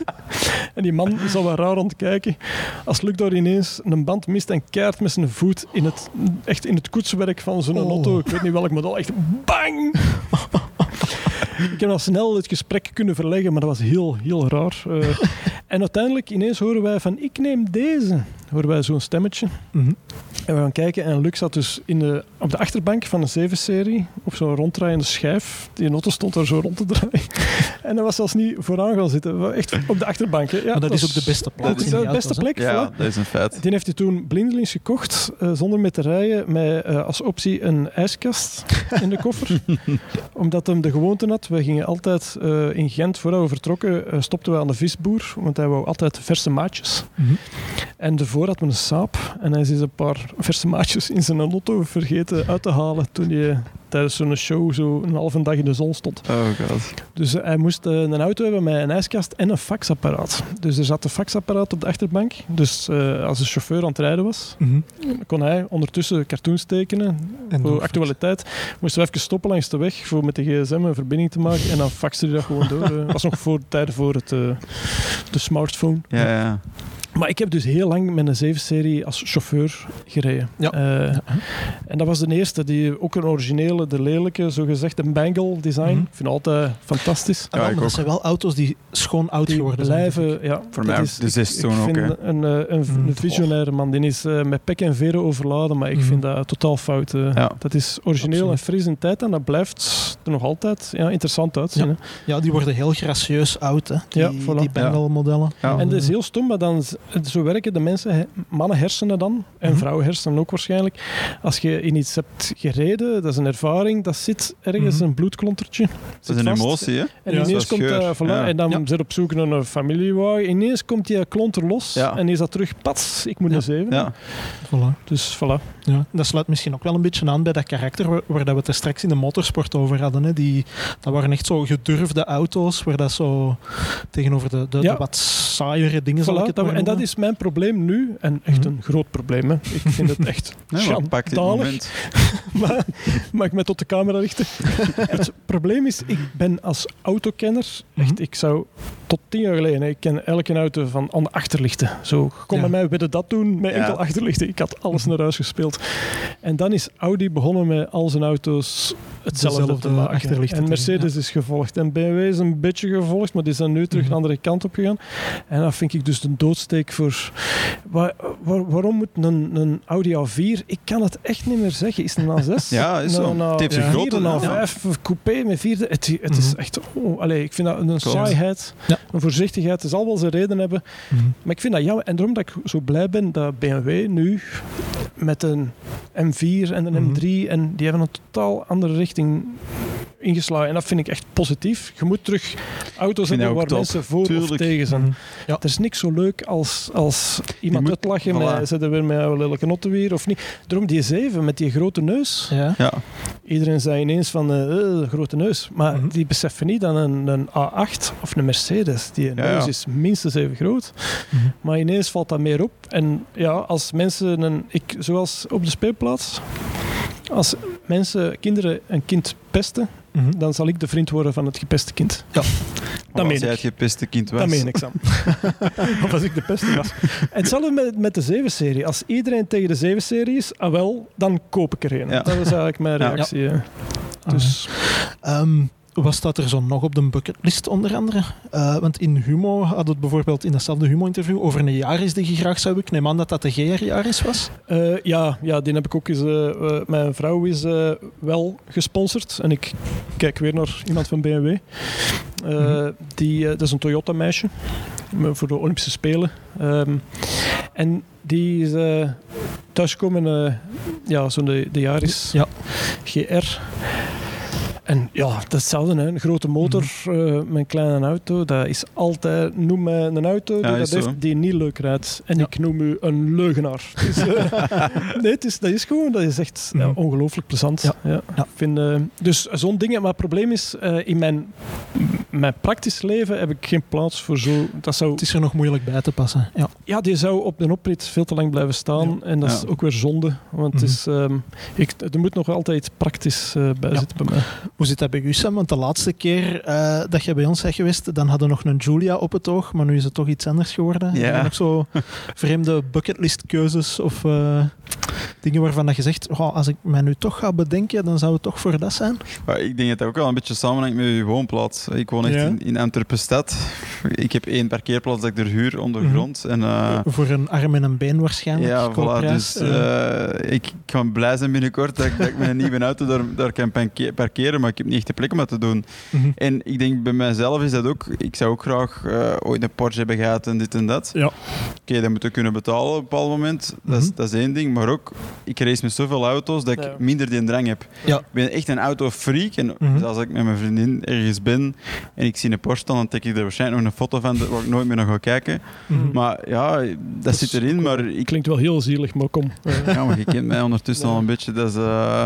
En die man is al wat raar aan het kijken. Als Luc daar ineens een band mist en keert met zijn voet in het, echt in het koetswerk van zo'n Oh. auto, ik weet niet welk model, echt bang! Ik heb al snel het gesprek kunnen verleggen, maar dat was heel, heel raar. Eh, en uiteindelijk ineens horen wij van, ik neem deze. Horen wij zo'n stemmetje. Mhm. En we gaan kijken en Luc zat dus in de, op de achterbank van een 7-serie op zo'n ronddraaiende schijf. Die auto stond daar zo rond te draaien. en hij was zelfs niet vooraan gaan zitten. We- Echt op de achterbank. hè. Ja, maar dat is ook de beste dat plaats is de beste plek. Ja, voilà. dat is een feit. Die heeft hij toen blindelings gekocht, eh, zonder mee te rijden, met eh, als optie een ijskast in de koffer. Omdat hem de gewoonte had. We gingen altijd eh, in Gent, voordat we vertrokken, eh, stopten we aan de visboer, want hij wou altijd verse maatjes. Mhm. En daarvoor had we een saap en hij is een paar verse maatjes in zijn auto vergeten uit te halen toen hij tijdens zo'n show zo een halve dag in de zon stond. Oh god. Dus eh, hij moest eh, een auto hebben met een ijskast en een faxapparaat. Dus er zat een faxapparaat op de achterbank. Dus eh, als de chauffeur aan het rijden was, Mhm. kon hij ondertussen cartoons tekenen En voor actualiteit. Moesten we even stoppen langs de weg voor met de gsm een verbinding te maken en dan faxte hij dat gewoon door. Dat was nog voor tijden voor het, de smartphone. Ja, ja. Maar ik heb dus heel lang met een 7-serie als chauffeur gereden. Ja. Eh, En dat was de eerste, die ook een originele, de lelijke, zogezegd een Bangle design. Mhm. Ik vind het altijd fantastisch. Ah, Ja, ik dat ook. zijn wel auto's die schoon oud Die geworden zijn. blijven, ik. ja. Voor mij is, de zes toen ook, een, eh, een, Mm. een visionaire man. Die is eh, met pek en veren overladen, maar ik Mhm. vind dat totaal fout. Ja. Dat is origineel Absoluut. en fris in tijd en dat blijft er nog altijd ja, interessant uitzien. Ja. hè. Ja, die worden heel gracieus oud, hè. Die, Ja, voilà. die Bengal-modellen. Ja. En dat is heel stom, maar dan, zo werken de mensen, hè, mannenhersenen dan, en Mhm. vrouwenhersenen ook waarschijnlijk. Als je in iets hebt gereden, dat is een ervaring, dat zit ergens Mhm. een bloedklontertje. Dat is een vast. emotie, hè? En Ja. ineens komt voilà, Ja. en dan Ja. zit op zoek naar een familiewagen. Ineens komt die klonter los Ja. en is dat terug, pats, ik moet Ja. een zeven. Ja. Voilà. Dus voilà. Ja. Dat sluit misschien ook wel een beetje aan bij dat karakter waar, waar dat we het er straks in de motorsport over hadden. Hè. Die, dat waren echt zo gedurfde auto's, waar dat zo tegenover de, de, Ja. de wat saaiere dingen zal Voilà, ik het maar en dat is mijn probleem nu. En echt Mhm. een groot probleem. Hè. Ik vind het echt maar schandalig. maar, mag ik mij tot de camera richten? het probleem is, ik ben als autokenner, echt, Mhm. ik zou tot tien jaar geleden, ik ken elke auto van aan de achterlichten. Zo, kom Ja. bij mij, willen dat doen met enkel achterlichten. Ik had alles naar huis gespeeld. En dan is Audi begonnen met al zijn auto's hetzelfde Dezelfde te maken. achterlichten En te Mercedes is gevolgd. En BMW is een beetje gevolgd, maar die zijn nu terug Mhm. de andere kant op gegaan. En dat vind ik dus de doodsteek voor... Waar- waar- waarom moet een, een Audi A4... Ik kan het echt niet meer zeggen. Is het een A6? Ja, is zo. Een Het heeft zijn A4, grote- Een ja. A5 of coupé met vierde. Het, het is Mhm. echt... Oh, allee, ik vind dat een saaiheid, Ja. een voorzichtigheid. Het zal wel zijn reden hebben. Mhm. Maar ik vind dat jammer. En daarom dat ik zo blij ben dat BMW nu met een M4 en een Mhm. M3 en die hebben een totaal andere richting ingeslagen. En dat vind ik echt positief. Je moet terug auto's hebben waar top. mensen voor of Tuurlijk. tegen zijn. Mhm. Ja. Er is niks zo leuk als, als iemand moet- uitlachen voilà. met zitten weer met een lelijke notte weer of niet. Daarom die 7 met die grote neus. Ja. Ja. Iedereen zei ineens van eh eh, grote neus. Maar Mhm. die beseffen niet dat een, een A8 of een Mercedes, die Ja, neus ja. is minstens even groot. Mhm. Maar ineens valt dat meer op. En ja, als mensen, een, ik, zoals op de speelplaats, als mensen, kinderen een kind pesten, Mhm. dan zal ik de vriend worden van het gepeste kind. Ja. Dat als meen jij ik. het gepeste kind was. Dat meen ik, Sam. of als ik de beste was. En hetzelfde met, met de 7-serie. Als iedereen tegen de 7-serie is, ah wel, dan koop ik er een. Ja. Dat is eigenlijk mijn Ja. reactie. hè. Dus Ehm, wat staat er zo nog op de bucketlist onder andere? Eh, want in Humo had het bijvoorbeeld in datzelfde Humo-interview over een jaris die je graag zou Ik neem aan dat dat de GR-jaris was. Eh, ja, ja, die heb ik ook eens. eh, mijn vrouw is wel gesponsord. En ik kijk weer naar iemand van BMW. Mhm. die, dat is een Toyota-meisje voor de Olympische Spelen. Ehm, en die is eh thuisgekomen, ja, zo'n de, de Yaris Ja. GR. En ja, dat is hetzelfde, hè. een grote motor Mhm. eh, met een kleine auto. Dat is altijd, noem mij een auto die, dat heeft, die niet leuk rijdt. En Ja. ik noem u een leugenaar. Dus, eh, nee, het is, dat is gewoon, dat is echt ja, Mhm. ongelooflijk plezant. Ja. Ik vind, eh, dus zo'n dingen. Maar het probleem is, in mijn, mijn praktisch leven heb ik geen plaats voor zo. Dat zou, Het is er nog moeilijk bij te passen. Ja. ja, die zou op de oprit veel te lang blijven staan. En dat is ook weer zonde. Want het Mhm. is, ehm, ik, er moet nog altijd iets praktisch bij zitten bij mij. Hoe zit dat bij u, Sam? Want de laatste keer eh, dat je bij ons bent geweest, dan hadden we nog een Julia op het oog, maar nu is het toch iets anders geworden. Ja. Er nog zo vreemde bucketlist-keuzes of eh, dingen waarvan dat je zegt, "Goh, als ik mij nu toch ga bedenken, dan zou het toch voor dat zijn? Maar ik denk dat dat ook wel een beetje samenhangt met je woonplaats. Ik woon echt Ja. in, in Antwerpen-stad. Ik heb één parkeerplaats dat ik er huur ondergrond. En, eh, voor een arm en een been waarschijnlijk. ja, voilà. Dus eh, ik kan blij zijn binnenkort dat ik, dat ik met een nieuwe auto daar, daar kan parke- parkeren, maar ik heb niet echt de plek om dat te doen. mhm. En ik denk bij mijzelf is dat ook, ik zou ook graag eh, ooit een Porsche hebben gehad en dit en dat. Ja. Oké, dat moet je kunnen betalen op een bepaald moment. Dat, is, Mhm. dat is één ding. Maar ook, ik race met zoveel auto's dat ik Ja. minder die drang heb. Ja. Ik ben echt een autofreak. En Mhm. als ik met mijn vriendin ergens ben en ik zie een Porsche staan, dan trek ik er waarschijnlijk nog een foto van waar ik nooit meer naar ga kijken. Maar ja, dat, zit erin. Maar ik, Klinkt wel heel zielig, maar kom. Ja, maar je kent mij ondertussen Ja. al een beetje. Dat is, eh,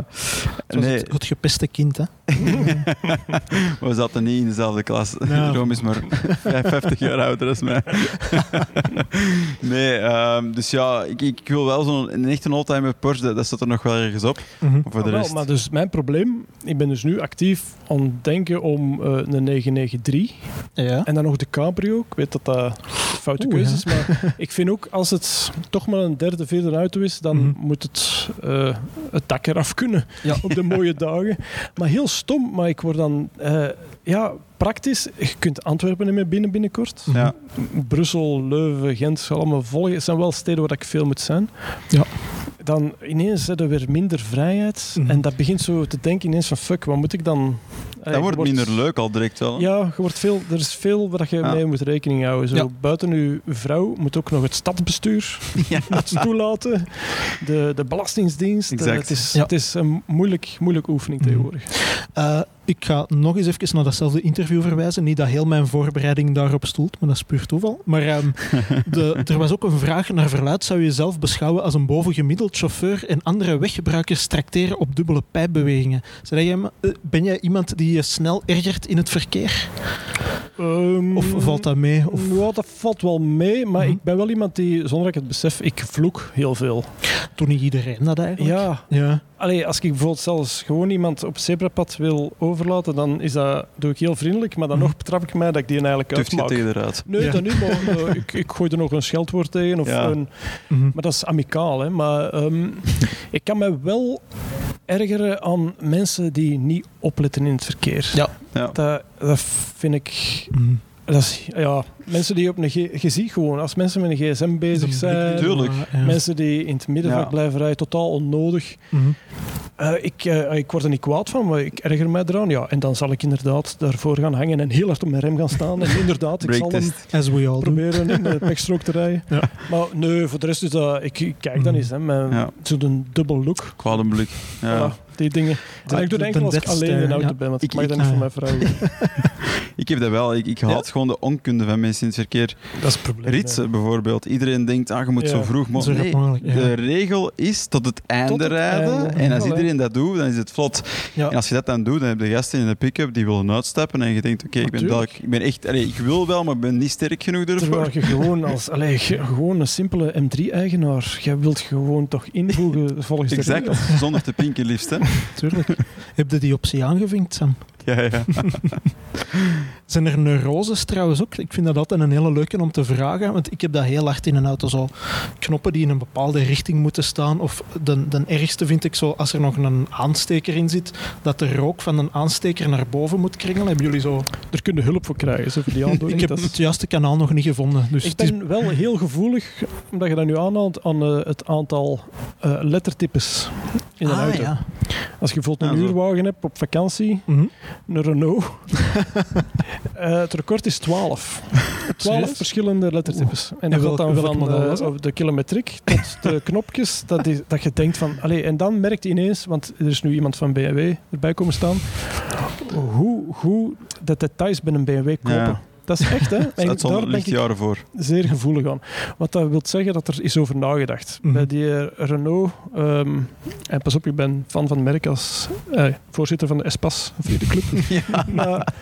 nee, het, het gepeste kind, hè? we zaten niet in dezelfde klas. Ja. Rome is maar 50 jaar ouder dan mij. nee, ehm, dus ja, ik, ik wil wel zo'n een echte oldtimer Porsche, dat, dat staat er nog wel ergens op. Mhm. Maar voor de Ah, wel, maar dus mijn probleem, ik ben dus nu actief aan het denken om eh, een 993 Ja. en dan nog de Cabrio. Ik weet dat dat een foute Oeh, keuze ja. is, maar ik vind ook als het toch maar een derde, vierde auto is, dan Mhm. moet het eh, het dak eraf kunnen Ja. op de mooie dagen. Maar heel stom, maar ik word dan eh, ja, praktisch. Je kunt Antwerpen niet meer binnen binnenkort. ja. Brussel, Leuven, Gent zal allemaal volgen. Het zijn wel steden waar ik veel moet zijn. Ja. Dan ineens hebben we weer minder vrijheid. Mhm. En dat begint zo te denken ineens van fuck, wat moet ik dan... Dat wordt minder leuk al direct wel. Ja, je wordt veel, er is veel waar je Ja. mee moet rekening houden. Zo, Ja. Buiten uw vrouw moet ook nog het stadsbestuur Ja. toelaten. De, de belastingsdienst. Eh, Exact. Het is, Ja. het is een moeilijk, moeilijke oefening tegenwoordig. Eh, ik ga nog eens even naar datzelfde interview verwijzen. Niet dat heel mijn voorbereiding daarop stoelt, maar dat is puur toeval. Maar ehm, de, er was ook een vraag naar verluid. Zou je jezelf beschouwen als een bovengemiddeld chauffeur en andere weggebruikers tracteren op dubbele pijpbewegingen? Zeg jij, eh, ben jij iemand die je snel ergert in het verkeer? Ehm, Of valt dat mee? Of... Ja, dat valt wel mee, maar Mhm. ik ben wel iemand die, zonder dat ik het besef, ik vloek heel veel. Doet niet iedereen dat eigenlijk? Ja, Ja. Allee, als ik bijvoorbeeld zelfs gewoon iemand op het zebrapad wil overlaten, dan is dat, doe ik heel vriendelijk, maar dan Mhm. nog betrap ik mij dat ik die eigenlijk Tuft je uitmaak. tegen raad. Nee, Ja. dat niet, maar eh, ik, ik gooi er nog een scheldwoord tegen. Of Ja. een, Mhm. maar dat is amicaal. Hè. Maar ehm, ik kan me wel ergeren aan mensen die niet opletten in het verkeer. Ja. Ja. Dat, dat vind ik... Mhm. Dat is, ja, mensen die op een... G- Je ziet gewoon, als mensen met een gsm bezig zijn... Tuurlijk. Ja. Mensen die in het middenvak Ja. blijven rijden, totaal onnodig. Mhm. Eh, ik, eh, ik word er niet kwaad van, maar ik erger mij eraan. Ja, en dan zal ik inderdaad daarvoor gaan hangen en heel hard op mijn rem gaan staan. En inderdaad, ik zal hem. As we all do. proberen in de pechstrook te rijden. Ja. Maar nee, voor de rest is dat... Ik, ik kijk dan Mhm. eens, hè, met Ja. zo'n dubbel look. Kwade blik. Ja. Voilà, die dingen. En ik doe het enkel als ik alleen in de auto ja. ben, want ik, Ik- mag ik- dat niet ah, voor mijn vrouw. Ik heb dat wel. Ik, ik haat Ja? gewoon de onkunde van mensen in het verkeer. dat is het probleem. Ritsen bijvoorbeeld. Iedereen denkt, ah, je moet Ja. zo vroeg mogelijk. Nee, de regel is tot het einde Tot het rijden. einde. En als iedereen dat doet, dan is het vlot. Ja. En als je dat dan doet, dan heb je gasten in de pick-up die willen uitstappen. En je denkt, oké, ik ben ik ben echt... Allee, ik wil wel, maar ik ben niet sterk genoeg ervoor. Terwijl je gewoon als allee, je- gewoon een simpele M3-eigenaar, jij wilt gewoon toch invoegen volgens de Exact. Zonder te pinken liefst, hè. Tuurlijk. Heb je die optie aangevinkt, Sam? Ja, ja. Zijn er neuroses trouwens ook? Ik vind dat altijd een hele leuke om te vragen, want ik heb dat heel hard in een auto. Zo knoppen die in een bepaalde richting moeten staan. Of de, de ergste vind ik zo, als er nog een aansteker in zit, dat de rook van een aansteker naar boven moet kringelen. Hebben jullie zo... Daar kun je hulp voor krijgen, zo voor die aandoening. Ik heb Dat het juiste kanaal nog niet gevonden. Dus Ik het is- ben wel heel gevoelig, omdat je dat nu aanhaalt, aan eh, het aantal eh, lettertypes in een Ah, auto. ja. Als je bijvoorbeeld een Ja, zo. huurwagen hebt op vakantie, Mhm. Een Renault, eh, het record is 12. 12 Serieus? verschillende lettertypes. En dat gaat dan van eh, over de kilometriek tot de knopjes, dat, is, dat je denkt van... Allee, en dan merkt je ineens, want er is nu iemand van BMW erbij komen staan, hoe, hoe de details bij een BMW kopen. Ja. Dat is echt, hè? En daar ben ik jaren voor. zeer gevoelig aan. Wat dat wil zeggen dat er is over nagedacht. Mhm. Bij die eh, Renault, ehm, en pas op, ik ben fan van merk als eh, voorzitter van de Espas, vriendenclub. maar,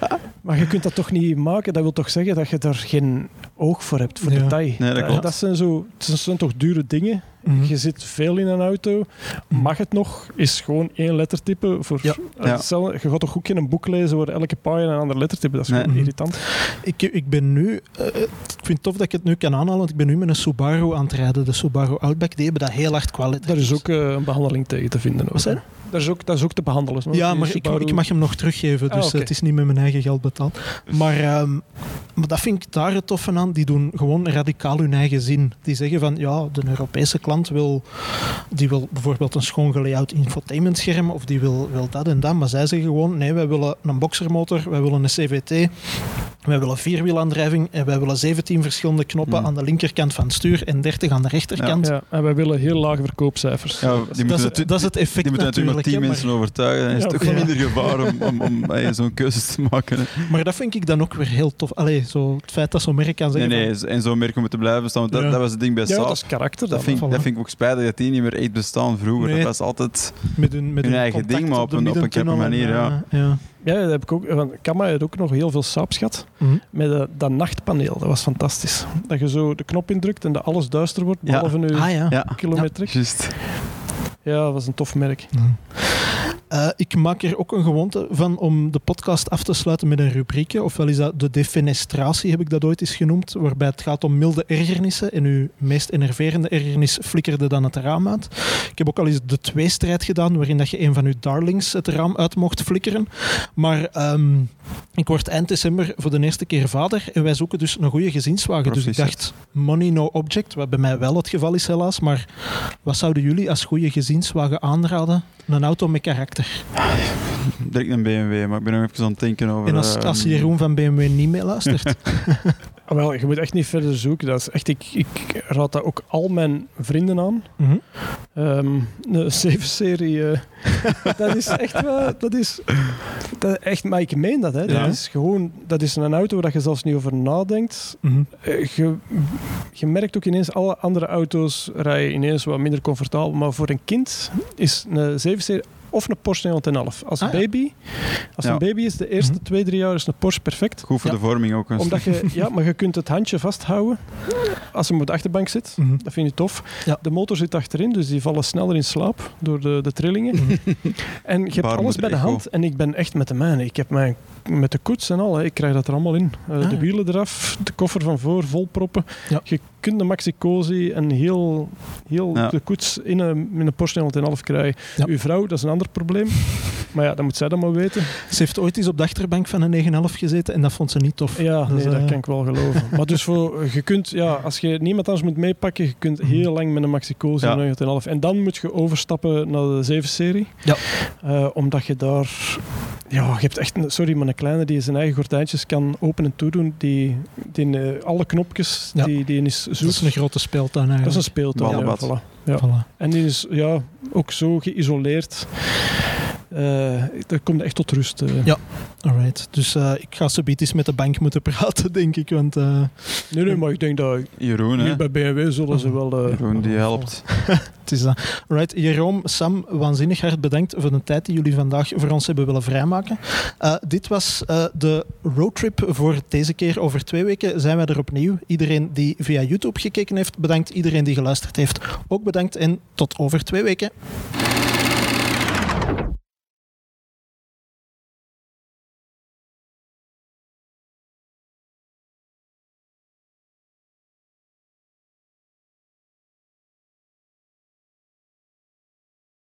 maar je kunt dat toch niet maken. Dat wil toch zeggen dat je daar geen oog voor hebt, voor Ja. detail. Nee, dat Eh, klopt. dat zijn, zo, dat zijn toch dure dingen. Mhm. Je zit veel in een auto. Mag het nog? Is gewoon één lettertype. Voor, Ja. eh, hetzelfde- Je gaat toch ook geen boek lezen waar elke pagina een ander lettertype. Dat is Nee. gewoon Mhm. irritant. Ik, ik ben nu, eh, ik vind het tof dat ik het nu kan aanhalen, want ik ben nu met een Subaru aan het rijden. De Subaru Outback, die hebben dat heel hard kwaliteit. Daar is ook eh, een behandeling tegen te vinden. Wat ook. Dat is, ook, dat is ook te behandelen. Ja, Die maar ik, ik mag hem nog teruggeven, dus Ah, het is niet met mijn eigen geld betaald. Maar, ehm, maar dat vind ik daar het toffe aan. Die doen gewoon radicaal hun eigen zin. Die zeggen van, ja, de Europese klant wil, die wil bijvoorbeeld een schoon gelayout infotainmentscherm of die wil, wil dat en dat. Maar zij zeggen gewoon, nee, wij willen een boxermotor, wij willen een CVT, wij willen vierwielaandrijving en wij willen 17 verschillende knoppen Hmm. aan de linkerkant van het stuur en 30 aan de rechterkant. Ja, en wij willen heel lage verkoopcijfers. Ja, Dat, is het, dat is het effect Die moeten natuurlijk. Tien hè, mensen overtuigen. Dan is Ja, het minder gevaar om, om, om zo'n keuzes te maken. hè. maar, maar dat vind ik dan ook weer heel tof. Allee, zo, het feit dat zo'n merk kan Nee, zeggen van- nee, en zo'n merken moeten blijven staan. want Dat, Ja. dat was het ding bij Ja, Saab. dat is karakter. Dat dan, vind, dat vind ik ook spijtig dat die niet meer echt bestaan vroeger. Nee. Dat was altijd... met hun, met hun hun eigen ding, maar op een- op een middentunnel keppe manier, en, eh, ja. Ja, dat heb ik ook. Want Kamma heeft ook nog heel veel Saabs gehad. Mhm. Met dat, dat nachtpaneel. Dat was fantastisch. Dat je zo de knop indrukt en dat alles duister wordt, Ja. behalve nu Ah ja. Ja, kilometriek. Ja. dat was een tof merk. Eh, ik maak er ook een gewoonte van om de podcast af te sluiten met een rubriekje. Ofwel is dat de defenestratie, heb ik dat ooit eens genoemd. Waarbij het gaat om milde ergernissen. En uw meest enerverende ergernis flikkerde dan het raam uit. Ik heb ook al eens de tweestrijd gedaan, waarin dat je een van uw darlings het raam uit mocht flikkeren. Maar ehm, ik word eind december voor de eerste keer vader. En wij zoeken dus een goede gezinswagen. Dus ik dacht, money no object. Wat bij mij wel het geval is helaas. Maar wat zouden jullie als goede gezinswagen aanraden? Een auto met karakter. Direct een BMW, maar ik ben nog even aan het denken over... En als, ehm, als Jeroen van BMW niet meeluistert. Ah, wel, je moet echt niet verder zoeken. Dat is echt, ik, ik raad dat ook al mijn vrienden aan. Mhm. Ehm een 7-serie, eh, dat is echt wel, dat is, dat echt, maar ik meen dat, hè. Ja. Dat is gewoon, dat is een auto waar je zelfs niet over nadenkt. Mhm. Eh, je, je merkt ook ineens, alle andere auto's rijden ineens wat minder comfortabel, maar voor een kind is een 7-serie of een Porsche 911. Als Ah, baby, als Ja. een baby is de eerste Mhm. twee, drie jaar is een Porsche perfect. Goed voor Ja. de vorming ook. een Omdat je, ja, maar je kunt het handje vasthouden als hem op de achterbank zit. Mhm. Dat vind je tof. Ja. De motor zit achterin, dus die vallen sneller in slaap door de, de trillingen. Mhm. En je hebt alles bij de echo. hand. En ik ben echt met de mijne. Ik heb mijn, met de koets en al, hè, ik krijg dat er allemaal in. Eh, Ah. De wielen eraf, de koffer van voor vol proppen. Ja. Je kunt de Maxi-Cosi en heel, heel Ja. de koets in een, in een Porsche 911 krijgen. Ja. Uw vrouw, dat is een ander probleem. maar ja, dat moet zij dan maar weten. Ze heeft ooit eens op de achterbank van een 911 gezeten en dat vond ze niet tof. Ja, Dat nee, is, dat eh, kan ik wel geloven. maar dus voor, je kunt, ja, als je niemand anders moet meepakken, je kunt Mhm. heel lang met een Maxi-Cosi Ja. en 911. En dan moet je overstappen naar de 7-serie. Ja. Eh, omdat je daar... Ja, je hebt echt... een- Sorry, maar een kleine die zijn eigen gordijntjes kan open en toedoen. Die, die eh, alle knopjes, Ja. die, die is Dat zoet. is een grote speeltuin eigenlijk. Dat is een speeltuin. Ja, voilà. Ja. Voilà. En die is ja, ook zo geïsoleerd. Eh daar komt echt tot rust. eh. Ja. Alright. Dus eh, ik ga zoiets eens met de bank moeten praten, denk ik. Want eh, Nee, nee, maar ik denk dat Jeroen, hier bij BMW zullen ze wel... eh, Jeroen, die helpt. het is dat. Alright. Jeroen, Sam, waanzinnig hard bedankt voor de tijd die jullie vandaag voor ons hebben willen vrijmaken. Eh, dit was eh, de roadtrip voor deze keer. Over twee weken zijn wij er opnieuw. Iedereen die via YouTube gekeken heeft, bedankt. Iedereen die geluisterd heeft, ook bedankt. En tot over twee weken.